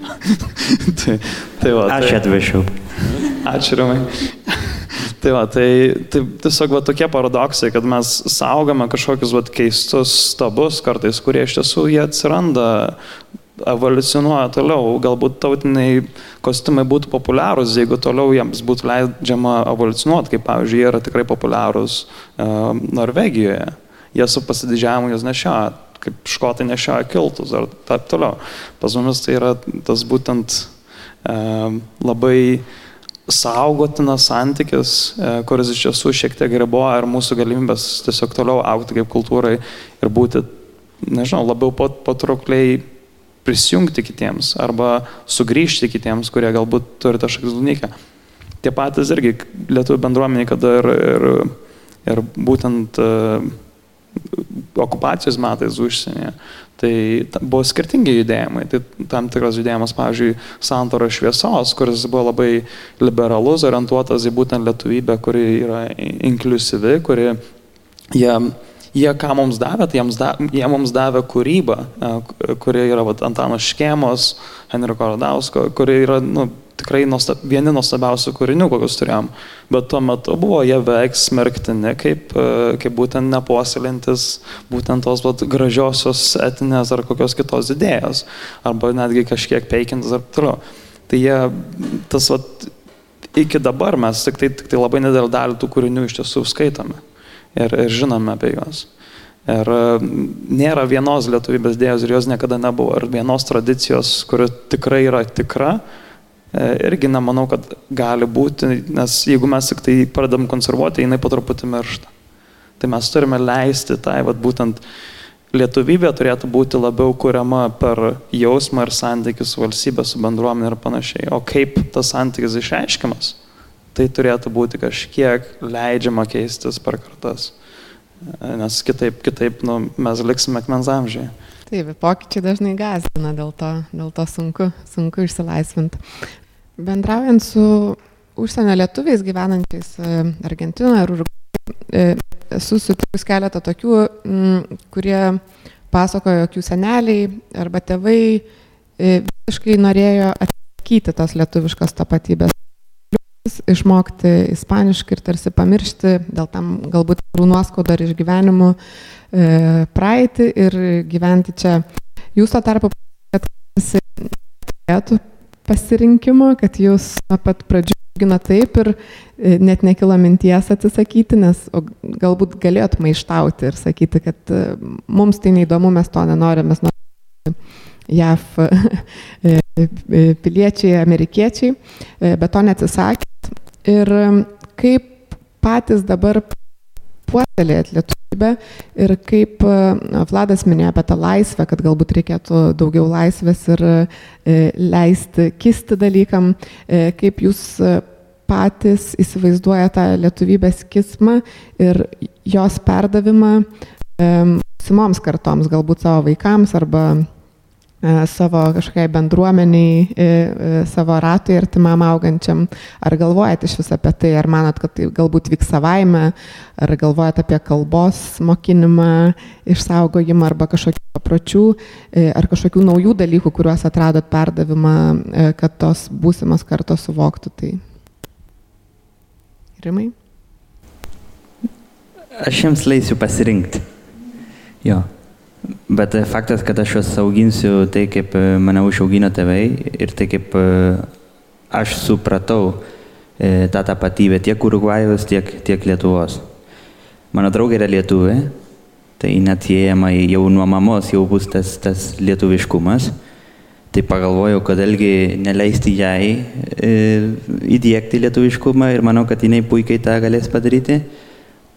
(laughs) tai, tai va, tai, Aš atvežiau. Ačiū, Rimai. Tai va, tai, tai tiesiog va, tokie paradoksai, kad mes saugame kažkokius va, keistus stabus kartais, kurie iš tiesų jie atsiranda, evoliucionuoja toliau. Galbūt tautiniai kostiumai būtų populiarūs, jeigu toliau jiems būtų leidžiama evoliucionuoti, kaip pavyzdžiui, jie yra tikrai populiarūs uh, Norvegijoje. Jie su pasididžiavimu jas nešioja kaip škotai nešioja kiltus ar taip toliau. Pas mumis tai yra tas būtent e, labai saugotinas santykis, e, kuris iš tiesų šiek tiek riboja ir mūsų galimybės tiesiog toliau aukti kaip kultūrai ir būti, nežinau, labiau pat, patraukliai prisijungti kitiems arba sugrįžti kitiems, kurie galbūt turi tą šakzunikę. Tie patys irgi lietuvių bendruomeniai, kada ir, ir, ir būtent uh, okupacijos metais užsienyje. Tai buvo skirtingi judėjimai. Tai tam tikras judėjimas, pavyzdžiui, Santoro šviesos, kuris buvo labai liberalus, orientuotas į būtent lietuvybę, kuri yra inklusivi, kuri jie, jie ką mums davė, tai jiems, da, jie mums davė kūrybą, kuri yra vat, Antano Škėmos, Henriko Radausko, kuri yra nu, tikrai nuostab, vieni nuostabiausių kūrinių, kokius turėjom. Bet tuo metu buvo jie veik smerktini, kaip, e, kaip būtent nepuoselintis būtent tos vat, gražiosios etinės ar kokios kitos idėjos. Arba netgi kažkiek peikintis ar toliau. Tai jie, tas vat, iki dabar mes tik tai, tik tai labai nedėlį dalį tų kūrinių iš tiesų skaitome ir, ir žinome apie juos. Ir e, nėra vienos lietuvybės dėjos ir jos niekada nebuvo. Ir vienos tradicijos, kuri tikrai yra tikra, irgi nemanau, kad gali būti, nes jeigu mes tik tai pradedam konservuoti, jinai po truputį miršta. Tai mes turime leisti tai, vad būtent lietuvybė turėtų būti labiau kuriama per jausmą ir santykius su valstybė, su bendruomenė ir panašiai. O kaip tas santykis išreiškiamas, tai turėtų būti kažkiek leidžiama keistis per kartas. E, nes kitaip, kitaip nu, mes liksime akmens amžiai. Taip, pokyčiai dažnai gazina, dėl to, dėl to sunku, sunku išsilaisvinti. Bendraujant su užsienio lietuviais gyvenančiais e, Argentinoje ir Urugvajoje, esu sutikus keletą tokių, kurie pasakojo, jog jų seneliai arba tėvai e, visiškai norėjo atsakyti tos lietuviškos tapatybės išmokti ispaniškai ir tarsi pamiršti dėl tam galbūt nuoskaudų ar išgyvenimų e, praeitį ir gyventi čia. Jūs to tarpu, kad turėtų pasirinkimo, kad jūs nuo pat pradžių gina taip ir e, net nekilo minties atsisakyti, nes galbūt galėjot maištauti ir sakyti, kad e, mums tai neįdomu, mes to nenorime, mes norime JAV (laughs) e, piliečiai, amerikiečiai, bet to neatsisakėt. Ir kaip patys dabar puoselėjat lietuvybę ir kaip Vladas minėjo apie tą laisvę, kad galbūt reikėtų daugiau laisvės ir e, leisti kisti dalykam, e, kaip jūs patys įsivaizduoja tą lietuvybės kismą ir jos perdavimą simoms kartoms, galbūt savo vaikams arba E, savo kažkokiai bendruomeniai, e, e, savo ratui artimam augančiam. Ar galvojate iš vis apie tai, ar manot, kad tai galbūt vyks savaime, ar galvojate apie kalbos mokinimą, išsaugojimą arba kažkokių papročių, ar kažkokių naujų dalykų, kuriuos atradot perdavimą, kad tos būsimos kartos suvoktų tai. Rimai? Aš jums leisiu pasirinkti. Jo. Bet e, faktas, kad aš juos auginsiu tai, kaip e, mane užaugino tėvai ir tai, kaip e, aš supratau tą tapatybę tiek Urugvajos, tiek, tiek Lietuvos. Mano draugė yra lietuvė, tai neatsiejama jau nuo mamos jau bus tas, tas lietuviškumas. Tai pagalvojau, kodėlgi neleisti jai e, įdėkti lietuviškumą ir manau, kad jinai puikiai tą galės padaryti.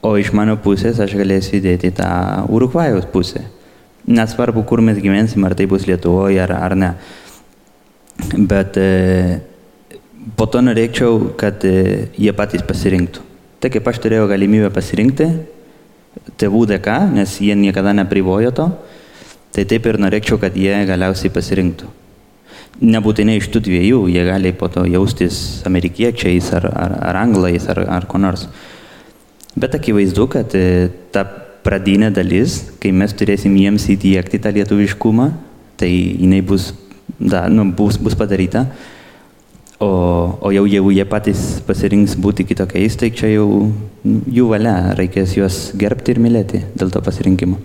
O iš mano pusės aš galėsiu įdėti tą Urugvajos pusę Nesvarbu, kur mes gyvensim, ar tai bus Lietuvoje ar, ar ne. Bet e, po to norėčiau, kad e, jie patys pasirinktų. Tai kaip aš turėjau galimybę pasirinkti, tėvų dėka, nes jie niekada neprivojo to, tai taip ir norėčiau, kad jie galiausiai pasirinktų. Nebūtinai iš tų dviejų, jie gali po to jaustis amerikiečiais ar, ar, ar anglais ar, ar ko nors. Bet akivaizdu, kad e, ta pradinė dalis, kai mes turėsim jiems įtiekti tą lietuviškumą, tai jinai bus, da, nu, bus, bus padaryta. O, o jau jeigu jie patys pasirinks būti kitokiais, tai čia jau jų valia, reikės juos gerbti ir mylėti dėl to pasirinkimo.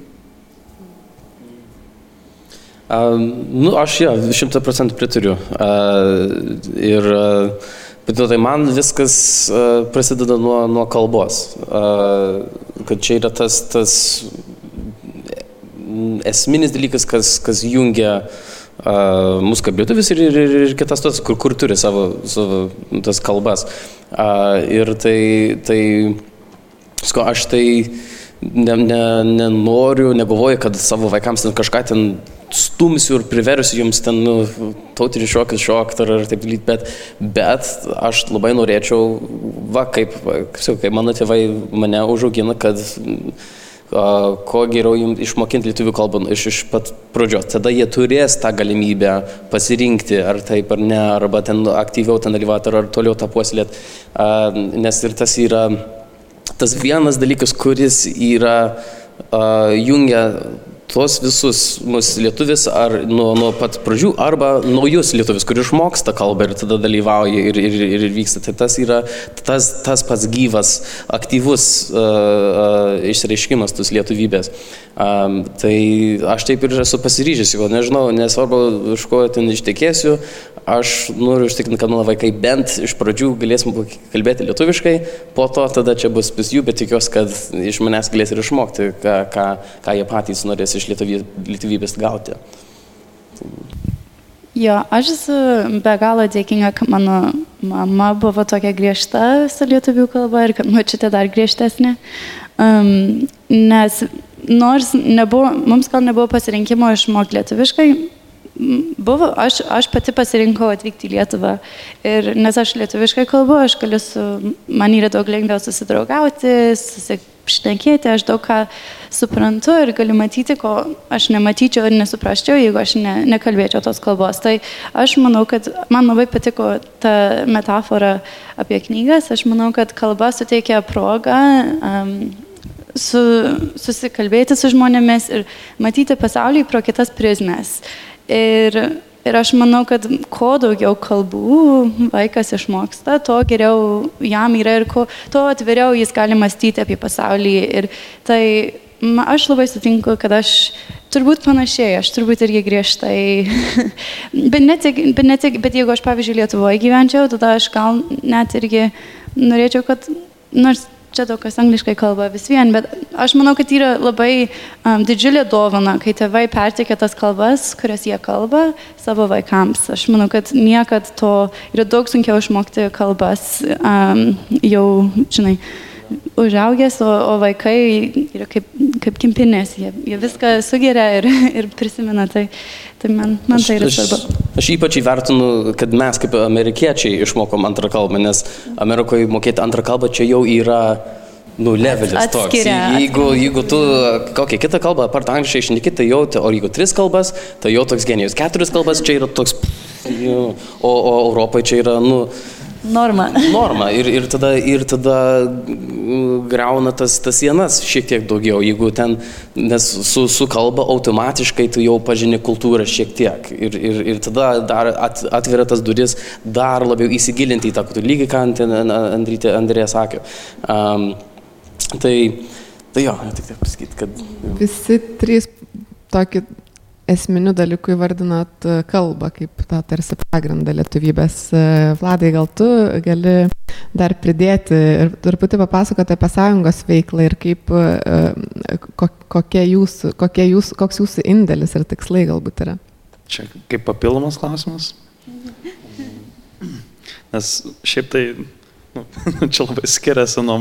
Uh, nu, aš jo, šimta procentų pritariu. Uh, ir uh, Bet tai man viskas uh, prasideda nuo, nuo kalbos. Uh, kad čia yra tas, tas esminis dalykas, kas, kas jungia uh, mūsų kaip lietuvis ir, ir, ir kitas tos, kur, kur turi savo, savo tas kalbas. Uh, ir tai, tai, sko, aš tai nenoriu, ne, ne negalvoju, kad savo vaikams ten kažką ten stumsiu ir priversiu jums ten nu, tautinį šokį šokti ar, ar taip dalyti, bet, bet aš labai norėčiau, va, kaip, kaip, kaip mano tėvai mane užaugina, kad Uh, kuo geriau jums išmokinti lietuvių kalbą iš, iš pat pradžios. Tada jie turės tą galimybę pasirinkti, ar taip ar ne, arba ten aktyviau ten dalyvauti, ar toliau tą puoselėt. Uh, nes ir tas yra tas vienas dalykas, kuris yra uh, jungia tuos visus mūsų lietuvis ar nuo, nuo pat pradžių, arba naujus lietuvis, kurie išmoksta kalbą ir tada dalyvauja ir, ir, ir vyksta. Tai tas yra tas, tas pats gyvas, aktyvus uh, uh, išreiškimas tos lietuvybės. Um, tai aš taip ir esu pasiryžęs, jau nežinau, nesvarbu, iš ko ten ištekėsiu, aš noriu užtikrinti, kad mano vaikai bent iš pradžių galėsim kalbėti lietuviškai, po to tada čia bus vis jų, bet tikiuosi, kad iš manęs galės ir išmokti, ką, ką, ką jie patys norės iš lietuvybės gauti. Jo, aš esu be galo dėkinga, kad mano mama buvo tokia griežta su lietuvių kalba ir kad mačiutė dar griežtesnė. Um, nes nors nebuvo, mums gal nebuvo pasirinkimo išmokti lietuviškai, buvo, aš, aš pati pasirinkau atvykti į Lietuvą. Ir nes aš lietuviškai kalbu, aš galiu su, man yra daug lengviau susidraugauti, susišnekėti, aš daug ką suprantu ir galiu matyti, ko aš nematyčiau ir nesuprasčiau, jeigu aš ne, nekalbėčiau tos kalbos. Tai aš manau, kad man labai patiko ta metafora apie knygas, aš manau, kad kalba suteikia progą. Um, su, susikalbėti su žmonėmis ir matyti pasaulį pro kitas prizmes. Ir, ir aš manau, kad kuo daugiau kalbų vaikas išmoksta, to geriau jam yra ir kuo, to atviriau jis gali mąstyti apie pasaulį. Ir tai ma, aš labai sutinku, kad aš turbūt panašiai, aš turbūt irgi griežtai. (laughs) bet, ne tik, bet, ne tik, bet jeigu aš, pavyzdžiui, Lietuvoje gyvenčiau, tada aš gal net irgi norėčiau, kad nors čia daug kas angliškai kalba vis vien, bet aš manau, kad yra labai um, didžiulė dovana, kai tėvai pertikė tas kalbas, kurias jie kalba savo vaikams. Aš manau, kad niekad to yra daug sunkiau išmokti kalbas um, jau, žinai, užaugęs, o, o vaikai yra kaip, kaip kimpinės, jie, jie viską sugeria ir, (laughs) ir prisimena. Tai, tai man, man tai yra svarbu. Aš, aš ypač įvertinu, kad mes kaip amerikiečiai išmokom antrą kalbą, nes Amerikoje mokėti antrą kalbą čia jau yra nu, levelis toks. Jeigu, jeigu tu kokią kitą kalbą, apart angliškai išneki, tai jau, o jeigu tris kalbas, tai jau toks genijus. Keturis kalbas čia yra toks, o, o Europoje čia yra, nu, Norma. Norma. Ir, ir, tada, ir tada mm, greuna tas, tas sienas šiek tiek daugiau, jeigu ten, nes su, su kalba automatiškai tu jau pažini kultūrą šiek tiek. Ir, ir, ir tada dar at, atveria tas duris dar labiau įsigilinti į tą kultūrą, lygiai ką Andrė, Andrė sakė. Um, tai, tai jo, tik taip pasakyti, kad... Jo. Visi trys tokį esminių dalykų įvardinot e, kalbą kaip tą tarsi pagrindą lietuvybės. E, Vladai, gal tu gali dar pridėti ir truputį papasakoti apie sąjungos veiklą ir kaip, e, kokie jūsų, kokie jūsų, koks jūsų indėlis ir tikslai galbūt yra. Čia kaip papildomas klausimas. Nes šiaip tai (laughs) čia labai skiriasi nuo,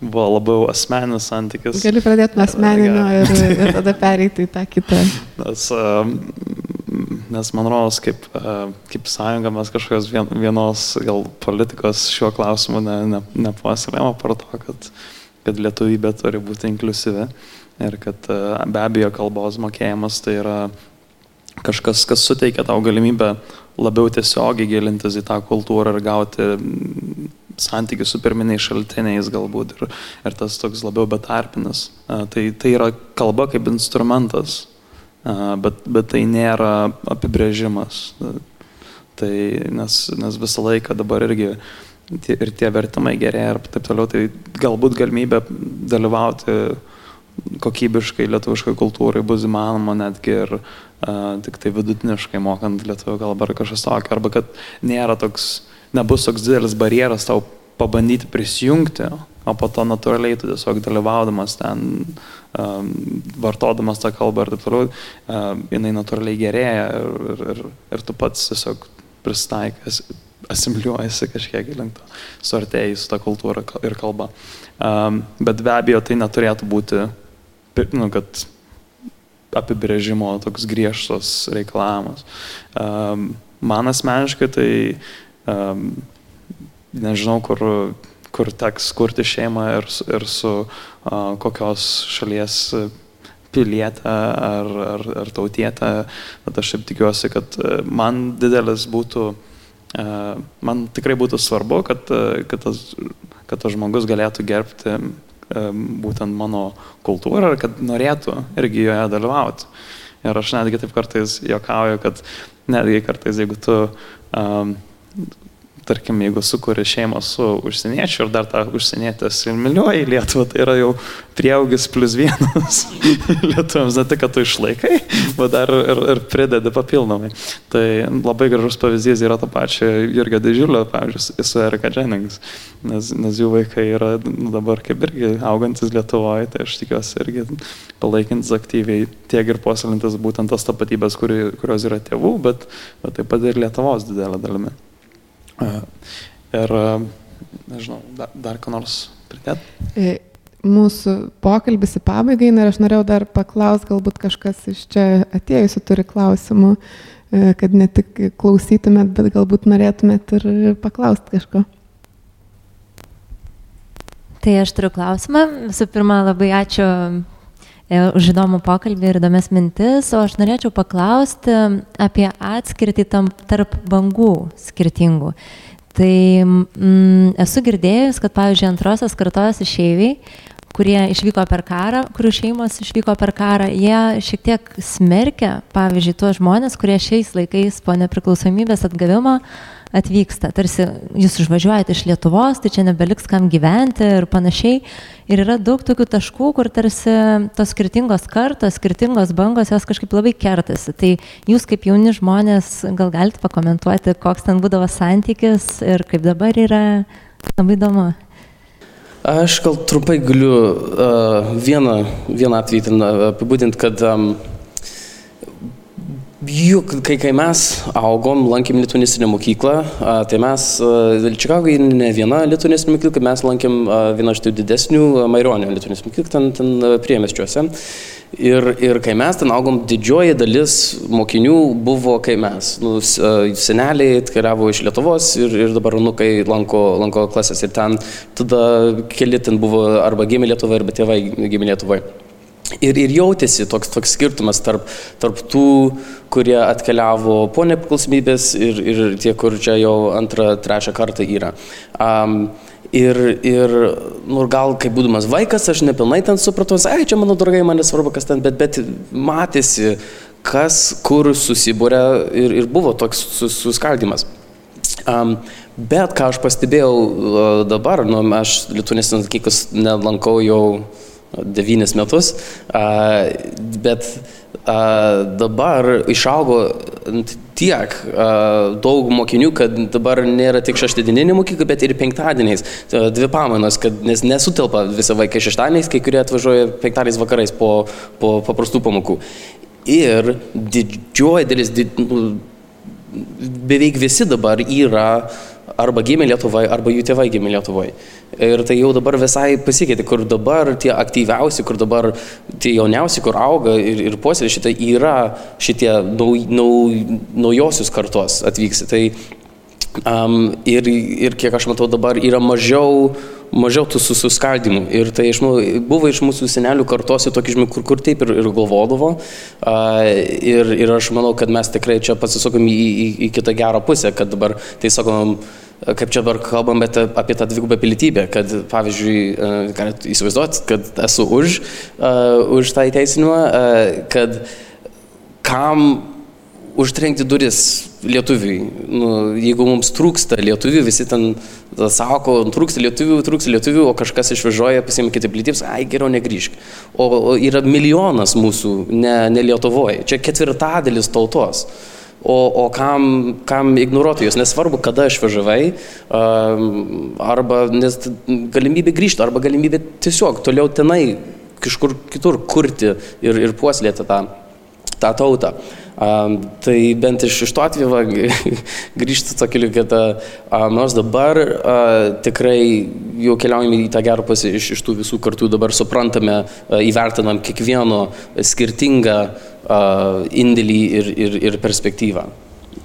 buvo labiau asmeninis santykis. Gali pradėti nuo asmeninio ir, ir (laughs) tada pereiti į tą kitą. Nes, nes man rodos, kaip, kaip sąjunga mes kažkokios vienos gal politikos šiuo klausimu ne, ne, nepuoselėjama par to, kad, kad lietuvybė turi būti inklusivi ir kad be abejo kalbos mokėjimas tai yra kažkas, kas suteikia tau galimybę labiau tiesiogiai gilintis į tą kultūrą ir gauti santykių su pirminiais šaltiniais galbūt ir, ir tas toks labiau betarpinis. Tai, tai yra kalba kaip instrumentas, bet, bet tai nėra apibrėžimas. Tai, nes, nes visą laiką dabar irgi ir tie vertimai gerėja ir taip toliau, tai galbūt galimybė dalyvauti kokybiškai lietuviškai kultūrai bus įmanoma netgi ir uh, tik tai vidutiniškai mokant lietuvių kalbą ar kažkas tokio, arba kad nėra toks nebus toks didelis barjeras tau pabandyti prisijungti, o po to natūraliai tu tiesiog dalyvaudamas ten, um, vartodamas tą kalbą ir taip toliau, um, jinai natūraliai gerėja ir, ir, ir, ir tu pats tiesiog pristaikas, asimiliuojasi kažkiek link to, suartėjai su ta kultūra ir kalba. Um, bet be abejo tai neturėtų būti, nu, kad apibrėžimo toks griežtos reikalavimas. Um, man asmeniškai tai um, nežinau, kur, kur teks kurti šeimą ir, ir su uh, kokios šalies pilietę ar, ar, ar tautietę, bet aš šiaip tikiuosi, kad man didelis būtų, uh, man tikrai būtų svarbu, kad, kad, tas, kad tas žmogus galėtų gerbti būtent mano kultūrą ir kad norėtų irgi joje dalyvauti. Ir aš netgi taip kartais jokauju, kad netgi kartais, jeigu tu um, tarkim, jeigu sukuri šeimą su užsieniečiu ir dar tą užsienietę similiuoji į Lietuvą, tai yra jau prieaugis plus vienas (laughs) lietuviams, ne tik, kad tu išlaikai, bet dar ir, ir pridedi papildomai. Tai labai gražus pavyzdys yra ta pačia Jurgio Didžiulio, pavyzdžiui, su Erika Jennings, nes, nes jų vaikai yra nu, dabar kaip irgi augantis Lietuvoje, tai aš tikiuosi irgi palaikintis aktyviai tiek ir puoselintis būtent tas tapatybės, kuri, kurios yra tėvų, bet, bet taip pat ir Lietuvos didelė dalimi. Ir, nežinau, dar, dar ką nors pridėti? E, mūsų pokalbis į pabaigą ir aš norėjau dar paklausti, galbūt kažkas iš čia atėjusių turi klausimų, e, kad ne tik klausytumėt, bet galbūt norėtumėt ir paklausti kažko. Tai aš turiu klausimą. Visų pirma, labai ačiū e, už įdomų pokalbį ir įdomias mintis, o aš norėčiau paklausti apie atskirtį tarp bangų skirtingų. Tai mm, esu girdėjus, kad, pavyzdžiui, antrosios kartos išeiviai, kurie išvyko per karą, kurių šeimos išvyko per karą, jie šiek tiek smerkia, pavyzdžiui, tuos žmonės, kurie šiais laikais po nepriklausomybės atgavimo atvyksta. Tarsi jūs išvažiuojate iš Lietuvos, tai čia nebeliks kam gyventi ir panašiai. Ir yra daug tokių taškų, kur tarsi tos skirtingos kartos, skirtingos bangos, jos kažkaip labai kertasi. Tai jūs kaip jauni žmonės gal galite pakomentuoti, koks ten būdavo santykis ir kaip dabar yra. Labai įdomu. Aš gal trumpai galiu uh, vieną, vieną atvejį apibūdinti, kad um, Juk, kai, kai mes augom, lankėm lituanistinę mokyklą, tai mes Čikagoje ne viena lituanistinė mokykla, mes lankėm vieną iš tų didesnių Maironio lituanistinę mokyklą, ten, ten priemesčiuose. Ir, ir kai mes ten augom, didžioji dalis mokinių buvo kai mes. Nu, seneliai atkeliavo iš Lietuvos ir, ir dabar nukai lanko, lanko klasės ir ten tada keli ten buvo arba gimė Lietuvoje, arba tėvai gimė Lietuvoje. Ir, ir jautėsi toks, toks skirtumas tarp, tarp tų, kurie atkeliavo po nepriklausomybės ir, ir tie, kur čia jau antrą, trečią kartą yra. Um, ir, ir nu, gal kaip būdamas vaikas, aš nepilnai ten supratau, ai, čia mano draugai, man nesvarbu, kas ten, bet, bet matėsi, kas kur susibūrė ir, ir buvo toks suskaldimas. Um, bet ką aš pastebėjau uh, dabar, nu, aš Lietuvinis mokyklos nelankau jau devynis metus, bet dabar išaugo tiek daug mokinių, kad dabar nėra tik šeštadieninė mokykla, bet ir penktadieniais, dvi pamainos, kad nes nesutelpa visą vaiką šeštadieniais, kai kurie atvažiuoja penktadieniais vakarais po, po paprastų pamokų. Ir didžioji dalis, did, nu, beveik visi dabar yra arba gimė Lietuvoje, arba jų tėvai gimė Lietuvoje. Ir tai jau dabar visai pasikeitė, kur dabar tie aktyviausi, kur dabar tie jauniausi, kur auga ir, ir puoselė šitą yra šitie nau, nau, naujosius kartos atvyks. Tai um, ir, ir kiek aš matau dabar yra mažiau mažiau tų susiskaldimų. Ir tai iš, buvo iš mūsų senelių kartosi tokie žmonės, kur, kur taip ir, ir galvodavo. Uh, ir, ir aš manau, kad mes tikrai čia pasisukom į, į, į kitą gerą pusę, kad dabar, tai sakom, kaip čia dabar kalbam apie tą dvigubą pilietybę, kad pavyzdžiui, galite įsivaizduoti, kad esu už, uh, už tą įteisinimą, uh, kad kam užtrenkti duris lietuviui. Nu, jeigu mums trūksta lietuvių, visi ten sako, trūksta lietuvių, trūksta lietuvių, o kažkas išvažiuoja, pasiima kiti pilietybės, ai geriau negryžk. O, o yra milijonas mūsų, ne, ne Lietuvoje. Čia ketvirtadalis tautos. O, o kam, kam ignoruoti juos, nesvarbu, kada išvažiavai, arba nes galimybė grįžti, arba galimybė tiesiog toliau tenai kažkur kitur kurti ir, ir puoslėti tą, tą tautą. Um, tai bent iš, iš to atveju va, (laughs) grįžti to keliu, kad uh, nors dabar uh, tikrai jau keliaujame į tą gerą pusę iš, iš tų visų kartų, dabar suprantame, uh, įvertinam kiekvieno skirtingą uh, indėlį ir, ir, ir perspektyvą.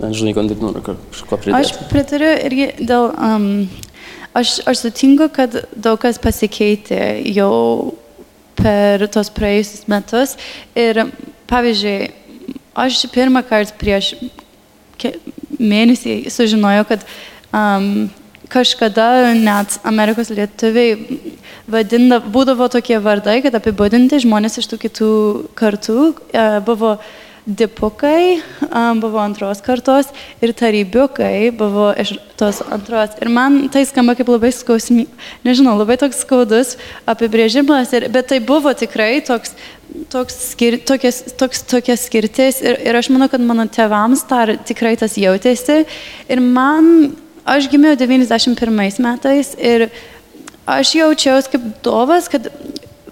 Žinai, kad noriu kažko pridėti. Aš pritariu irgi dėl, um, aš, aš sutinku, kad daug kas pasikeitė jau per tos praėjusius metus ir pavyzdžiui, Aš pirmą kartą prieš mėnesį sužinojau, kad um, kažkada net Amerikos lietuviai vadinda, būdavo tokie vardai, kad apibūdinti žmonės iš tų kitų kartų uh, buvo dipukai, um, buvo antros kartos ir tarybiukai buvo iš tos antros. Ir man tai skamba kaip labai skausmi, nežinau, labai toks skaudus apibrėžimas, ir, bet tai buvo tikrai toks toks, skir, tokias, toks, tokia skirtis ir, ir aš manau, kad mano tėvams dar tikrai tas jautėsi. Ir man, aš gimiau 91 metais ir aš jaučiausi kaip dovas, kad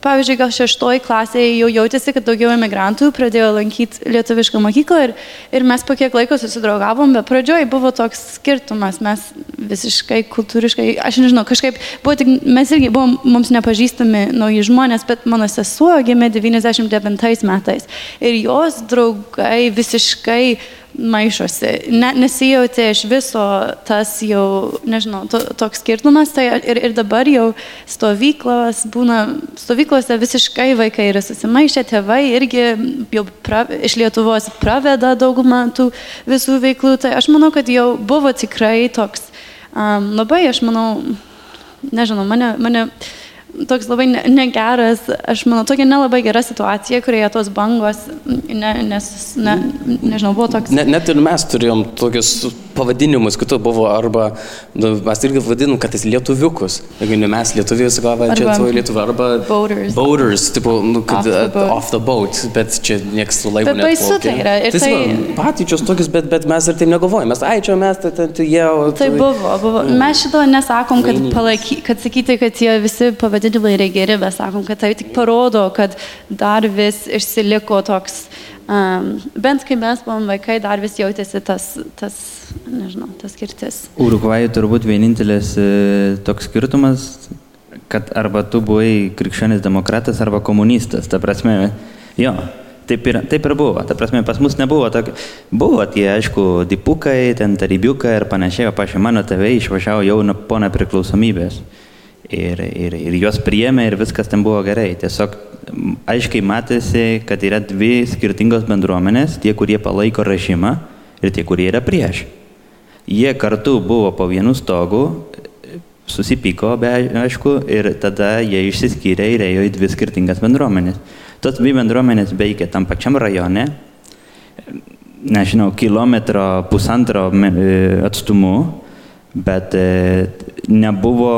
pavyzdžiui, gal šeštoji klasėje jau jautėsi, kad daugiau imigrantų pradėjo lankyti lietuvišką mokyklą ir, ir mes po kiek laiko susidraugavom, bet pradžioj buvo toks skirtumas, mes visiškai kultūriškai, aš nežinau, kažkaip buvo tik, mes irgi buvom mums nepažįstami nauji žmonės, bet mano sesuo gimė 99 metais ir jos draugai visiškai maišosi. Ne, nesijautė iš viso tas jau, nežinau, to, toks skirtumas. Tai ir, ir dabar jau stovyklos būna, stovyklose visiškai vaikai yra susimaišę, tėvai irgi jau pra, iš Lietuvos praveda daugumą tų visų veiklų. Tai aš manau, kad jau buvo tikrai toks um, labai, aš manau, nežinau, mane, mane toks labai negeras, aš manau, tokia nelabai gera situacija, kurioje tos bangos, ne, nes, ne, nežinau, buvo toks. Net, net ir mes turėjom tokius pavadinimus, kitų buvo, arba nu, mes irgi vadinom, kad tai lietuviukus. Jeigu ne mes lietuvius, galva čia tvoji lietuva, arba boaters. Boaters, tipo, nu, kad off the, uh, off the boat, bet čia niekas su laivu. Bet baisu tai yra. Ir tai, tai... Patyčios tokius, bet, bet mes ir taip negalvojame. Mes, ai, čia mes, tai, tai, tai jie. Tai buvo, buvo. Mm. Mes šito nesakom, kad, palaiky, kad sakyti, kad tie visi pavadinimai pavadinimai yra geri, mes sakom, kad tai tik parodo, kad dar vis išsiliko toks, um, bent kai mes buvom vaikai, dar vis jautėsi tas, tas nežinau, tas skirtis. Urugvajai turbūt vienintelis e, toks skirtumas, kad arba tu buvai krikščionis demokratas arba komunistas. Ta prasme, jo, Taip ir, taip ir buvo. Ta prasme, pas mus nebuvo. Tok, buvo tie, aišku, dipukai, ten tarybiukai ir panašiai, o pašė mano tėvai išvažiavo jau po nepriklausomybės ir, ir, ir juos priėmė ir viskas ten buvo gerai. Tiesiog aiškiai matėsi, kad yra dvi skirtingos bendruomenės, tie, kurie palaiko režimą ir tie, kurie yra prieš. Jie kartu buvo po vienu stogu, susipyko, be aišku, ir tada jie išsiskyrė ir ėjo į dvi skirtingas bendruomenės. Tos dvi bendruomenės veikia tam pačiam rajone, nežinau, kilometro pusantro atstumu, bet e, nebuvo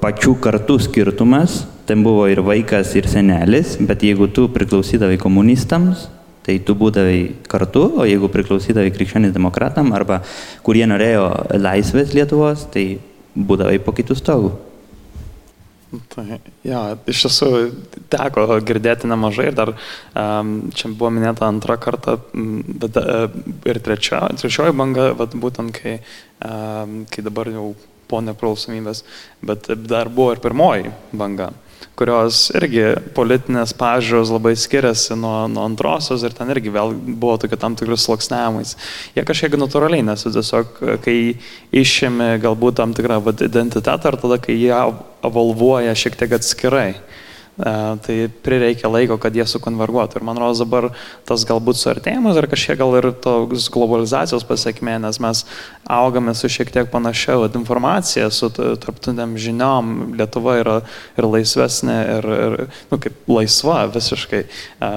pačių kartų skirtumas, ten buvo ir vaikas, ir senelis, bet jeigu tu priklausydavai komunistams, tai tu būdavai kartu, o jeigu priklausydavai krikščionis demokratam arba kurie norėjo laisvės Lietuvos, tai būdavai po kitų stogų. Tai, jo, iš tiesų teko girdėti nemažai ir dar um, čia buvo minėta antrą kartą, bet uh, ir trečia, trečioji banga, vat, būtent kai, um, kai dabar jau po nepriklausomybės, bet dar buvo ir pirmoji banga kurios irgi politinės pažiūros labai skiriasi nuo, nuo antrosios ir ten irgi vėl buvo tokie tam tikrus sluoksniavimais. Jie kažkiek natūraliai, nes tiesiog kai išėmė galbūt tam tikrą identitetą ar tada, kai jie evolvuoja šiek tiek atskirai. E, tai prireikia laiko, kad jie sukonverguotų. Ir man rodos dabar tas galbūt suartėjimas ir kažkiek gal ir tos globalizacijos pasiekmė, nes mes augame su šiek tiek panašia informacija, su tarptautiniam žiniom. Lietuva yra ir laisvesnė, ir, ir nu, kaip laisva visiškai. E,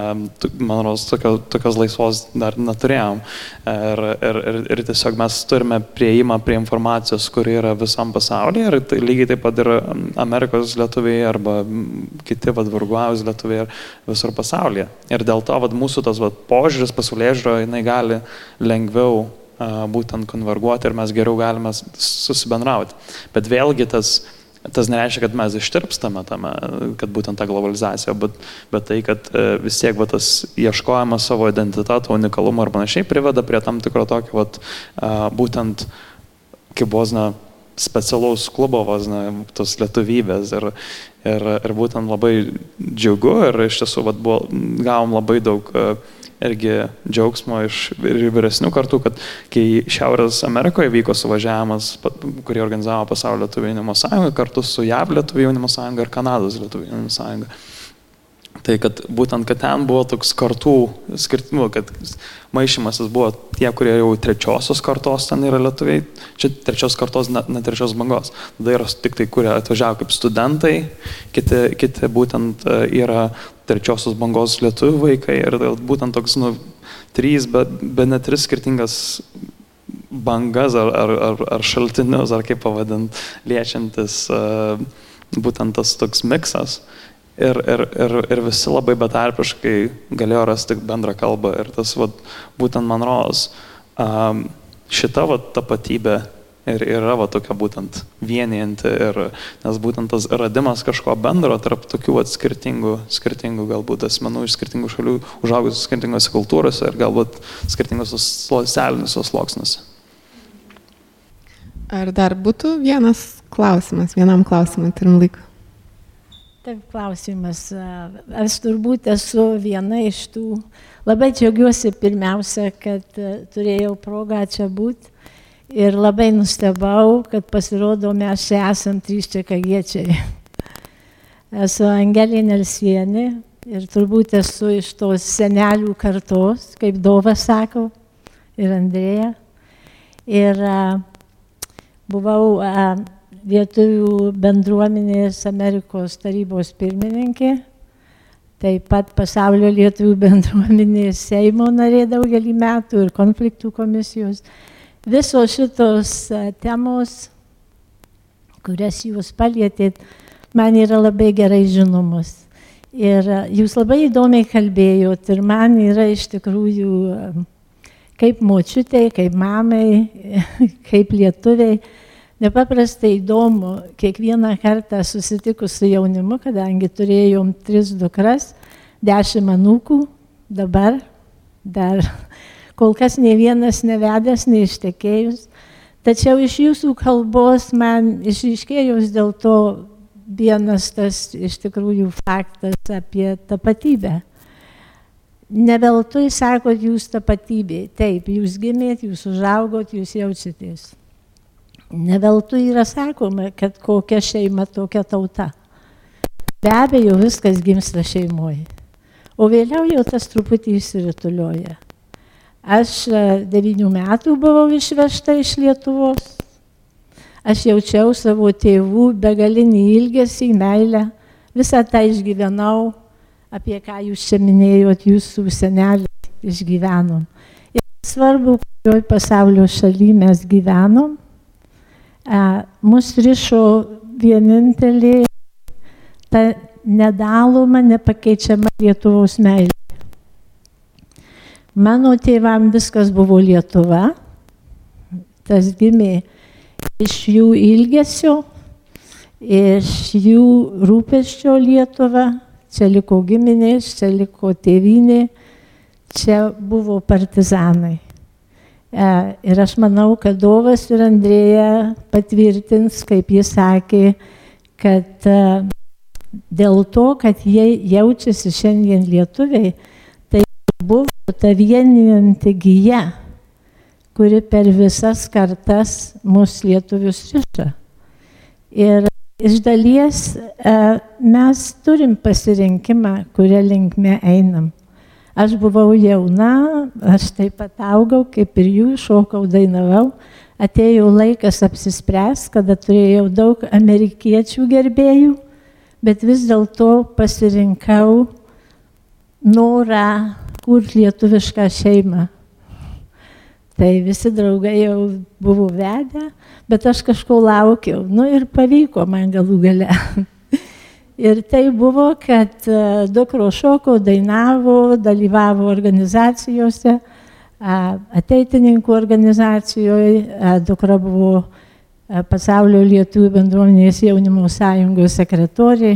man rodos, tokio, tokios laisvos dar neturėjom. Ir, ir, ir, ir tiesiog mes turime prieimą prie informacijos, kuri yra visam pasaulyje. Ir tai lygiai taip pat ir Amerikos lietuviai arba kiti vad varguavus lietuviai ir visur pasaulyje. Ir dėl to vad mūsų tas vad požiūris, pasaulyje žiūro, jinai gali lengviau a, būtent konverguoti ir mes geriau galime susibendrauti. Bet vėlgi tas tas nereiškia, kad mes ištirpstame tame, kad būtent ta globalizacija, bet, bet tai, kad e, vis tiek va, tas ieškojimas savo identiteto, unikalumo ir panašiai priveda prie tam tikro tokio, va, būtent kaip vos na specialaus klubo vos na tos lietuvybės ir, ir, ir būtent labai džiugu ir iš tiesų vat, buvo, gavom labai daug e, irgi džiaugsmo iš vyresnių kartų, kad kai Šiaurės Amerikoje vyko suvažiavimas, kurį organizavo Pasaulio lietuvių jaunimo sąjunga kartu su JAV lietuvių jaunimo sąjunga ir Kanados lietuvių jaunimo sąjunga. Tai kad būtent, kad ten buvo toks kartų skirtimų, kad maišymasis buvo tie, kurie jau trečiosios kartos ten yra lietuviai, čia trečios kartos, ne, ne trečios bangos. Tada yra tik tai, kurie atvažiavo kaip studentai, kiti, kiti būtent e, yra trečiosios bangos lietuvių vaikai ir būtent toks, nu, trys, bet be net tris skirtingas bangas ar, ar, ar, ar šaltinius, ar kaip pavadint, liečiantis uh, būtent tas toks miksas. Ir, ir, ir, ir visi labai betarpiškai galėjo rasti bendrą kalbą. Ir tas, vat, būtent man rodos, um, šita vat, tapatybė ir yra va tokia būtent vienijanti, ir, nes būtent tas radimas kažko bendro tarp tokių vat, skirtingų, skirtingų galbūt asmenų iš skirtingų šalių, užaugusių skirtingose kultūrose ir galbūt skirtingose socialiniuose sluoksniuose. Ar dar būtų vienas klausimas, vienam klausimui turim laiko? Taip, klausimas. Aš turbūt esu viena iš tų. Labai džiaugiuosi pirmiausia, kad turėjau progą čia būti. Ir labai nustebau, kad pasirodo mes čia esam trys čekagiečiai. Esu Angelė Nelsienė ir turbūt esu iš tos senelių kartos, kaip Dova sako, ir Andrėja. Ir uh, buvau uh, lietuvių bendruomenės Amerikos tarybos pirmininkė, taip pat pasaulio lietuvių (laughs) bendruomenės Seimo narė daugelį metų ir konfliktų komisijos. Visos šitos e, temos, kurias jūs palėtėt, man yra labai gerai žinomos. Ir e, jūs labai įdomiai kalbėjot ir man yra iš tikrųjų e, kaip močiutė, kaip mamai, (laughs) kaip lietuviai Nepaprastai įdomu, kiekvieną kartą susitikus su jaunimu, kadangi turėjom tris dukras, dešimt anūkų, dabar dar (laughs) kol kas ne vienas nevedęs, neištekėjus. Tačiau iš jūsų kalbos man išryškėjus dėl to vienas tas iš tikrųjų faktas apie tapatybę. Neveltui sakot jūs tapatybė. Taip, jūs gimėt, jūs užaugot, jūs jaučiatės. Neveltui yra sakoma, kad kokia šeima tokia tauta. Be abejo, viskas gimsta šeimoje. O vėliau jau tas truputį išsiritulioja. Aš e, devynių metų buvau išvežta iš Lietuvos. Aš jaučiau savo tėvų begalinį ilgesį, meilę. Visą tą išgyvenau, apie ką jūs čia minėjot, jūsų senelį išgyvenom. Ir svarbu, kurioje pasaulio šalyje mes gyvenom, mus rišo vienintelė ta nedaloma, nepakeičiama Lietuvos meilė. Mano tėvam viskas buvo Lietuva, tas gimė iš jų ilgesio iš jų rūpeščio Lietuvą, čia liko giminės, čia liko tėvynė, čia buvo partizanai. E, ir aš manau, kad Dovas ir Andrėja patvirtins, kaip jis sakė, kad e, dėl to, kad jie jaučiasi šiandien lietuviai, tai buvo ta vienijanti gyja, kuri per visas kartas mūsų lietuvius riša. Ir iš dalies e, mes turim pasirinkimą, kurią linkme einam. Aš buvau jauna, aš taip pat augau, kaip ir jų, šokau, dainavau. Atėjo laikas apsispręs, kada turėjau daug amerikiečių gerbėjų, bet vis dėlto pasirinkau norą kurti lietuvišką šeimą. Tai visi draugai jau buvo vedę, bet aš kažko laukiau. Nu ir pavyko man galų gale. (laughs) Ir tai buvo, kad e, dukro šoko, dainavo, dalyvavo organizacijose, ateitininkų organizacijoje, dukra buvo pasaulio lietuvių bendruomenės jaunimo sąjungos sekretorė.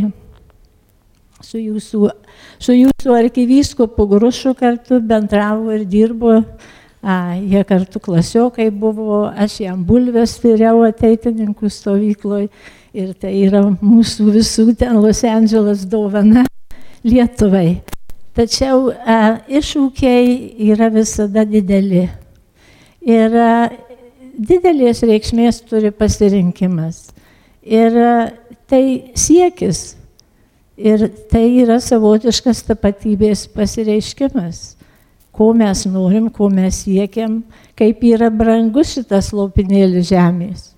Su jūsų, su jūsų arkivyskupu Grušu kartu bendravo ir dirbo, a, jie kartu klasiokai buvo, aš jam bulves vyriau ateitininkų stovykloje Ir tai yra mūsų visų ten Los Andželas dovana Lietuvai. Tačiau a, iššūkiai yra visada dideli. Ir a, didelės reikšmės turi pasirinkimas. Ir a, tai siekis. Ir tai yra savotiškas tapatybės pasireiškimas. Ko mes norim, ko mes siekiam, kaip yra brangus šitas lopinėlis žemės.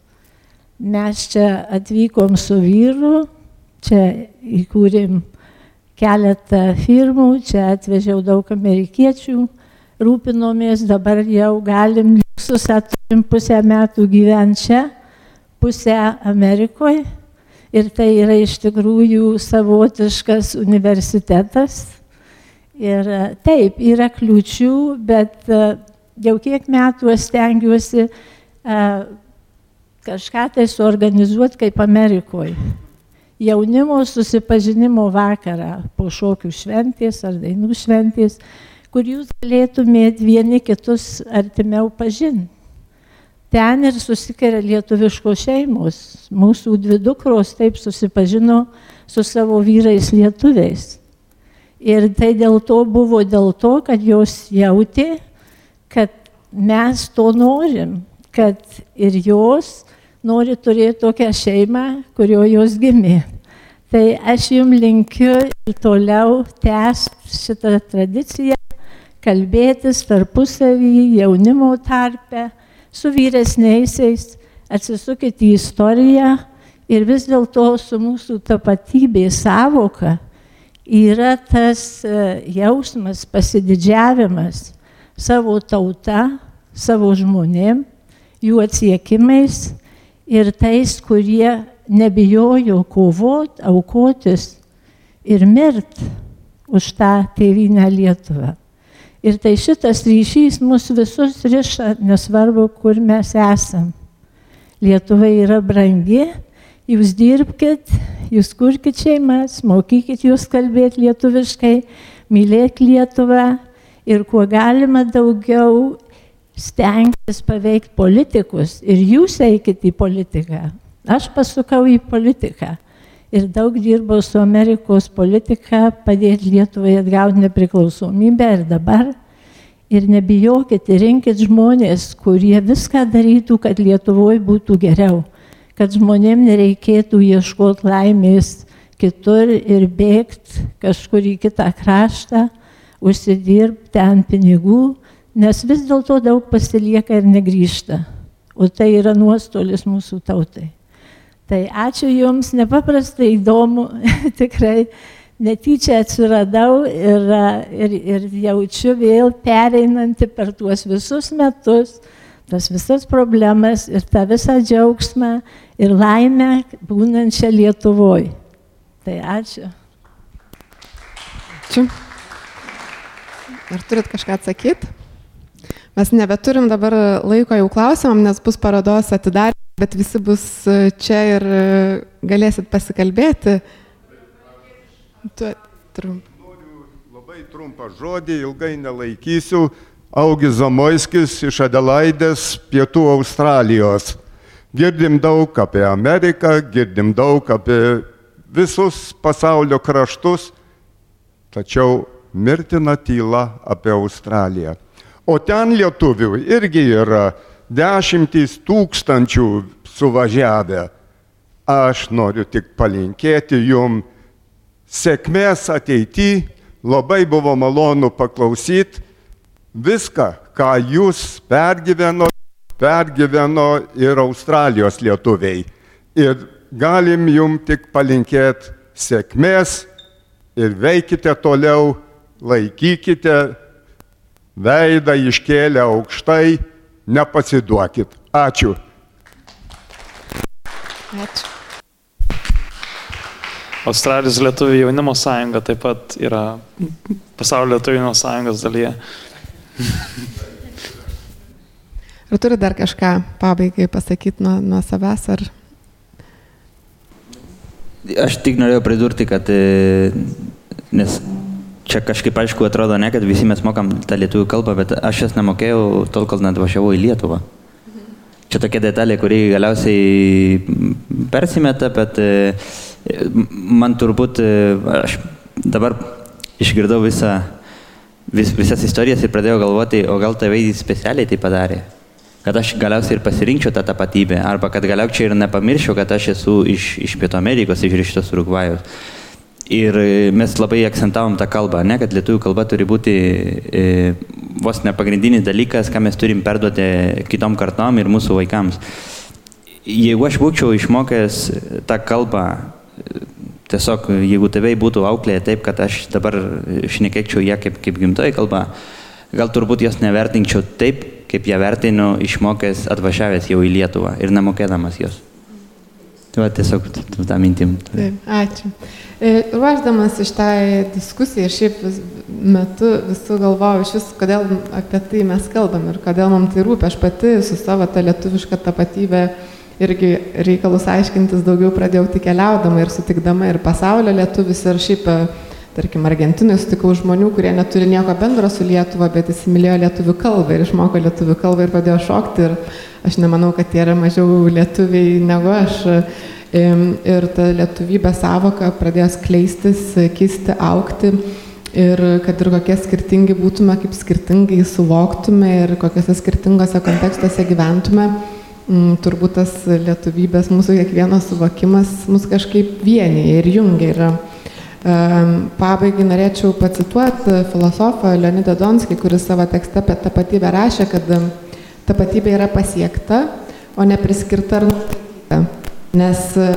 Mes čia atvykom su vyru, čia įkūrėm keletą firmų, čia atvežiau daug amerikiečių, rūpinomės, dabar jau galim liuksusą turim pusę metų gyventi čia, pusę Amerikoje. Ir tai yra iš tikrųjų savotiškas universitetas. Ir taip, yra kliūčių, bet jau kiek metų aš stengiuosi kažką tai suorganizuoti kaip Amerikoje. Jaunimo susipažinimo vakarą po šokių šventės ar dainų šventės, kur jūs galėtumėt vieni kitus artimiau pažinti. Ten ir susikeria lietuviškos šeimos. Mūsų dvi dukros taip susipažino su savo vyrais lietuviais. Ir tai dėl to buvo dėl to, kad jos jautė, kad mes to norim, kad ir jos nori turėti tokią šeimą, kurio jos gimė. Tai aš jums linkiu ir toliau tęsti šitą tradiciją, kalbėtis tarpusavį, jaunimo tarpe, su vyresniaisiais, atsisukite į istoriją ir vis dėlto su mūsų tapatybės savoka yra tas e, jausmas, pasididžiavimas savo tauta, savo žmonėm, jų atsiekimais ir tais, kurie nebijojo kovot, aukotis ir mirt už tą tėvynę Lietuvą. Ir tai šitas ryšys mus visus riša, nesvarbu, kur mes esam. Lietuva yra brangi, jūs dirbkite, jūs kurkite šeimas, mokykit jūs kalbėti lietuviškai, mylėk Lietuvą ir kuo galima daugiau stengtis paveikti politikus ir jūs eikit į politiką. Aš pasukau į politiką ir daug dirbau su Amerikos politika, padėti Lietuvai atgauti nepriklausomybę ir dabar. Ir nebijokit, rinkit žmonės, kurie viską darytų, kad Lietuvoje būtų geriau, kad žmonėm nereikėtų ieškoti laimės kitur ir bėgti kažkur į kitą kraštą, užsidirbti ten pinigų, nes vis dėlto daug pasilieka ir negrįžta, o tai yra nuostolis mūsų tautai. Tai ačiū Jums, nepaprastai įdomu, (laughs) tikrai netyčia atsiradau ir, ir, ir jaučiu vėl pereinantį per tuos visus metus, tas visas problemas ir tą visą džiaugsmą ir laimę būnančią Lietuvoje. Tai ačiū. Ačiū. Ar turit kažką atsakyti? Mes nebeturim dabar laiko jau klausimam, nes bus parodos atidarimas bet visi bus čia ir galėsit pasikalbėti. Tu, trump. Noriu labai trumpą žodį, ilgai nelaikysiu. Augis Zamoiskis iš Adelaidės, Pietų Australijos. Girdim daug apie Ameriką, girdim daug apie visus pasaulio kraštus, tačiau mirtina tyla apie Australiją. O ten lietuvių irgi yra dešimtys tūkstančių suvažiavę. Aš noriu tik palinkėti jum sėkmės ateityje, labai buvo malonu paklausyti viską, ką jūs pergyveno, pergyveno ir Australijos lietuviai. Ir galim jum tik palinkėti sėkmės ir veikite toliau, laikykite veidą iškėlę aukštai, nepasiduokit. Ačiū. Ačiū. Australijos lietuvių jaunimo sąjunga taip pat yra pasaulio lietuvių jaunimo sąjungos dalyje. Ar turi dar kažką pabaigai pasakyti nuo, nuo savęs? Ar... Aš tik norėjau pridurti, kad e, nes čia kažkaip aišku atrodo ne, kad visi mes mokam tą lietuvių kalbą, bet aš jas nemokėjau tol, kol net važiavau į Lietuvą. Čia tokia detalė, kuri galiausiai persimeta, bet e, man turbūt, e, aš dabar išgirdau visą, vis, visas istorijas ir pradėjau galvoti, o gal tėvai specialiai tai padarė. Kad aš galiausiai ir pasirinkčiau tą tapatybę, arba kad galiausiai ir nepamirščiau, kad aš esu iš, iš Pietų Amerikos, iš šitos Urugvajos. Ir e, mes labai akcentavom tą kalbą, ne, kad lietuvių kalba turi būti e, vos ne pagrindinis dalykas, ką mes turim perduoti kitom kartom ir mūsų vaikams. Jeigu aš būčiau išmokęs tą kalbą, tiesiog jeigu tėvai būtų auklėję taip, kad aš dabar šnekėčiau ją kaip, kaip gimtoji kalba, gal turbūt jos nevertinčiau taip, kaip ją vertinu išmokęs atvažiavęs jau į Lietuvą ir nemokėdamas jos. Tai va tiesiog tą mintim. Taip, ačiū. E, ruoždamas iš tą diskusiją, šiaip vis, metu visų galvojau iš vis, kodėl apie tai mes kalbam ir kodėl mums tai rūpi. Aš pati su savo tą lietuvišką tapatybę irgi reikalus aiškintis daugiau pradėjau tik keliaudama ir sutikdama ir pasaulio lietuvis ir šiaip, e, tarkim, Argentinoje sutikau žmonių, kurie neturi nieko bendro su Lietuva, bet įsimylėjo lietuvių kalbą ir išmoko lietuvių kalbą ir pradėjo šokti. Ir aš nemanau, kad jie yra mažiau lietuviai negu aš. Ir ta lietuvybė savoka pradėjo skleistis, kisti, aukti. Ir kad ir kokie skirtingi būtume, kaip skirtingai suvoktume ir kokiuose skirtingose kontekstuose gyventume, turbūt tas lietuvybės mūsų kiekvieno suvokimas mus kažkaip vienyje ir jungia. Ir pabaigai norėčiau pacituoti filosofą Leonidą Donskį, kuris savo tekste apie tapatybę rašė, kad tapatybė yra pasiekta, o ne priskirta ar nustatyta. Nes e,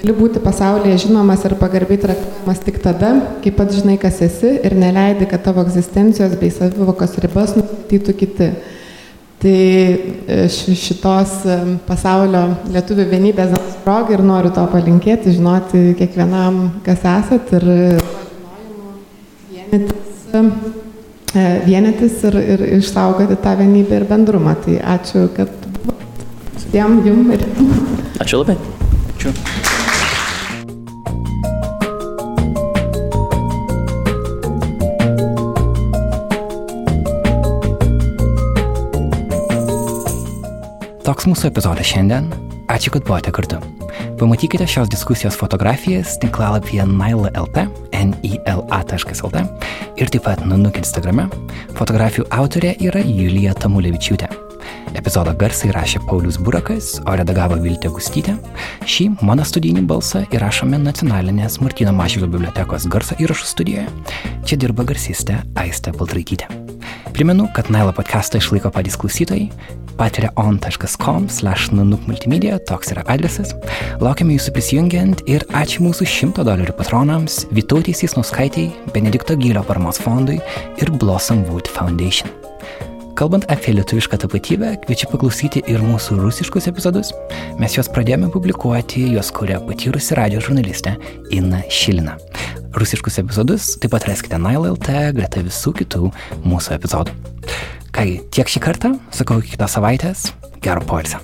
gali būti pasaulyje žinomas ir pagarbiai traktuojamas tik tada, kai pats žinai, kas esi ir neleidi, kad tavo egzistencijos bei savivokos ribas nustatytų kiti. Tai e, šitos e, pasaulio lietuvių vienybės progai ir noriu to palinkėti, žinoti kiekvienam, kas esat ir vienytis vienytis ir, ir išsaugoti tą vienybę ir bendrumą. Tai ačiū, kad sudėm jum ir. (laughs) Ačiū labai. Ačiū. Toks mūsų epizodas šiandien. Ačiū, kad buvote kartu. Pamatykite šios diskusijos fotografijas tinklalapyje nila.lt, nila.lt ir taip pat Nunuk Instagrame. Fotografijų autorė yra Julija Tamulevičiūtė. Epizodą garsai rašė Paulius Burakas, o redagavo Viltė Gustytė. Šį mano studijinį balsą įrašome nacionalinės Martino Mažvilio bibliotekos garso įrašų studijoje. Čia dirba garsistė Aistė Baltraitytė. Primenu, kad Nailo podcastą išlaiko patys klausytojai patreon.com slash nanuk multimedia, toks yra adresas. Laukiame jūsų prisijungiant ir ačiū mūsų 100 dolerių patronams Vytautė Sisnauskaitėjai, Benedikto Gylio paramos fondui ir Blossom Wood Foundation. Kalbant apie lietuvišką tapatybę, kviečiu paklausyti ir mūsų rusiškus epizodus. Mes juos pradėjome publikuoti, juos kuria patyrusi radio žurnalistė Inna Šilina. Rusiškus epizodus taip pat raskite Nile.lt greta visų kitų mūsų epizodų. Kągi, tiek šį kartą, sakau iki kitos savaitės, gero poilsio.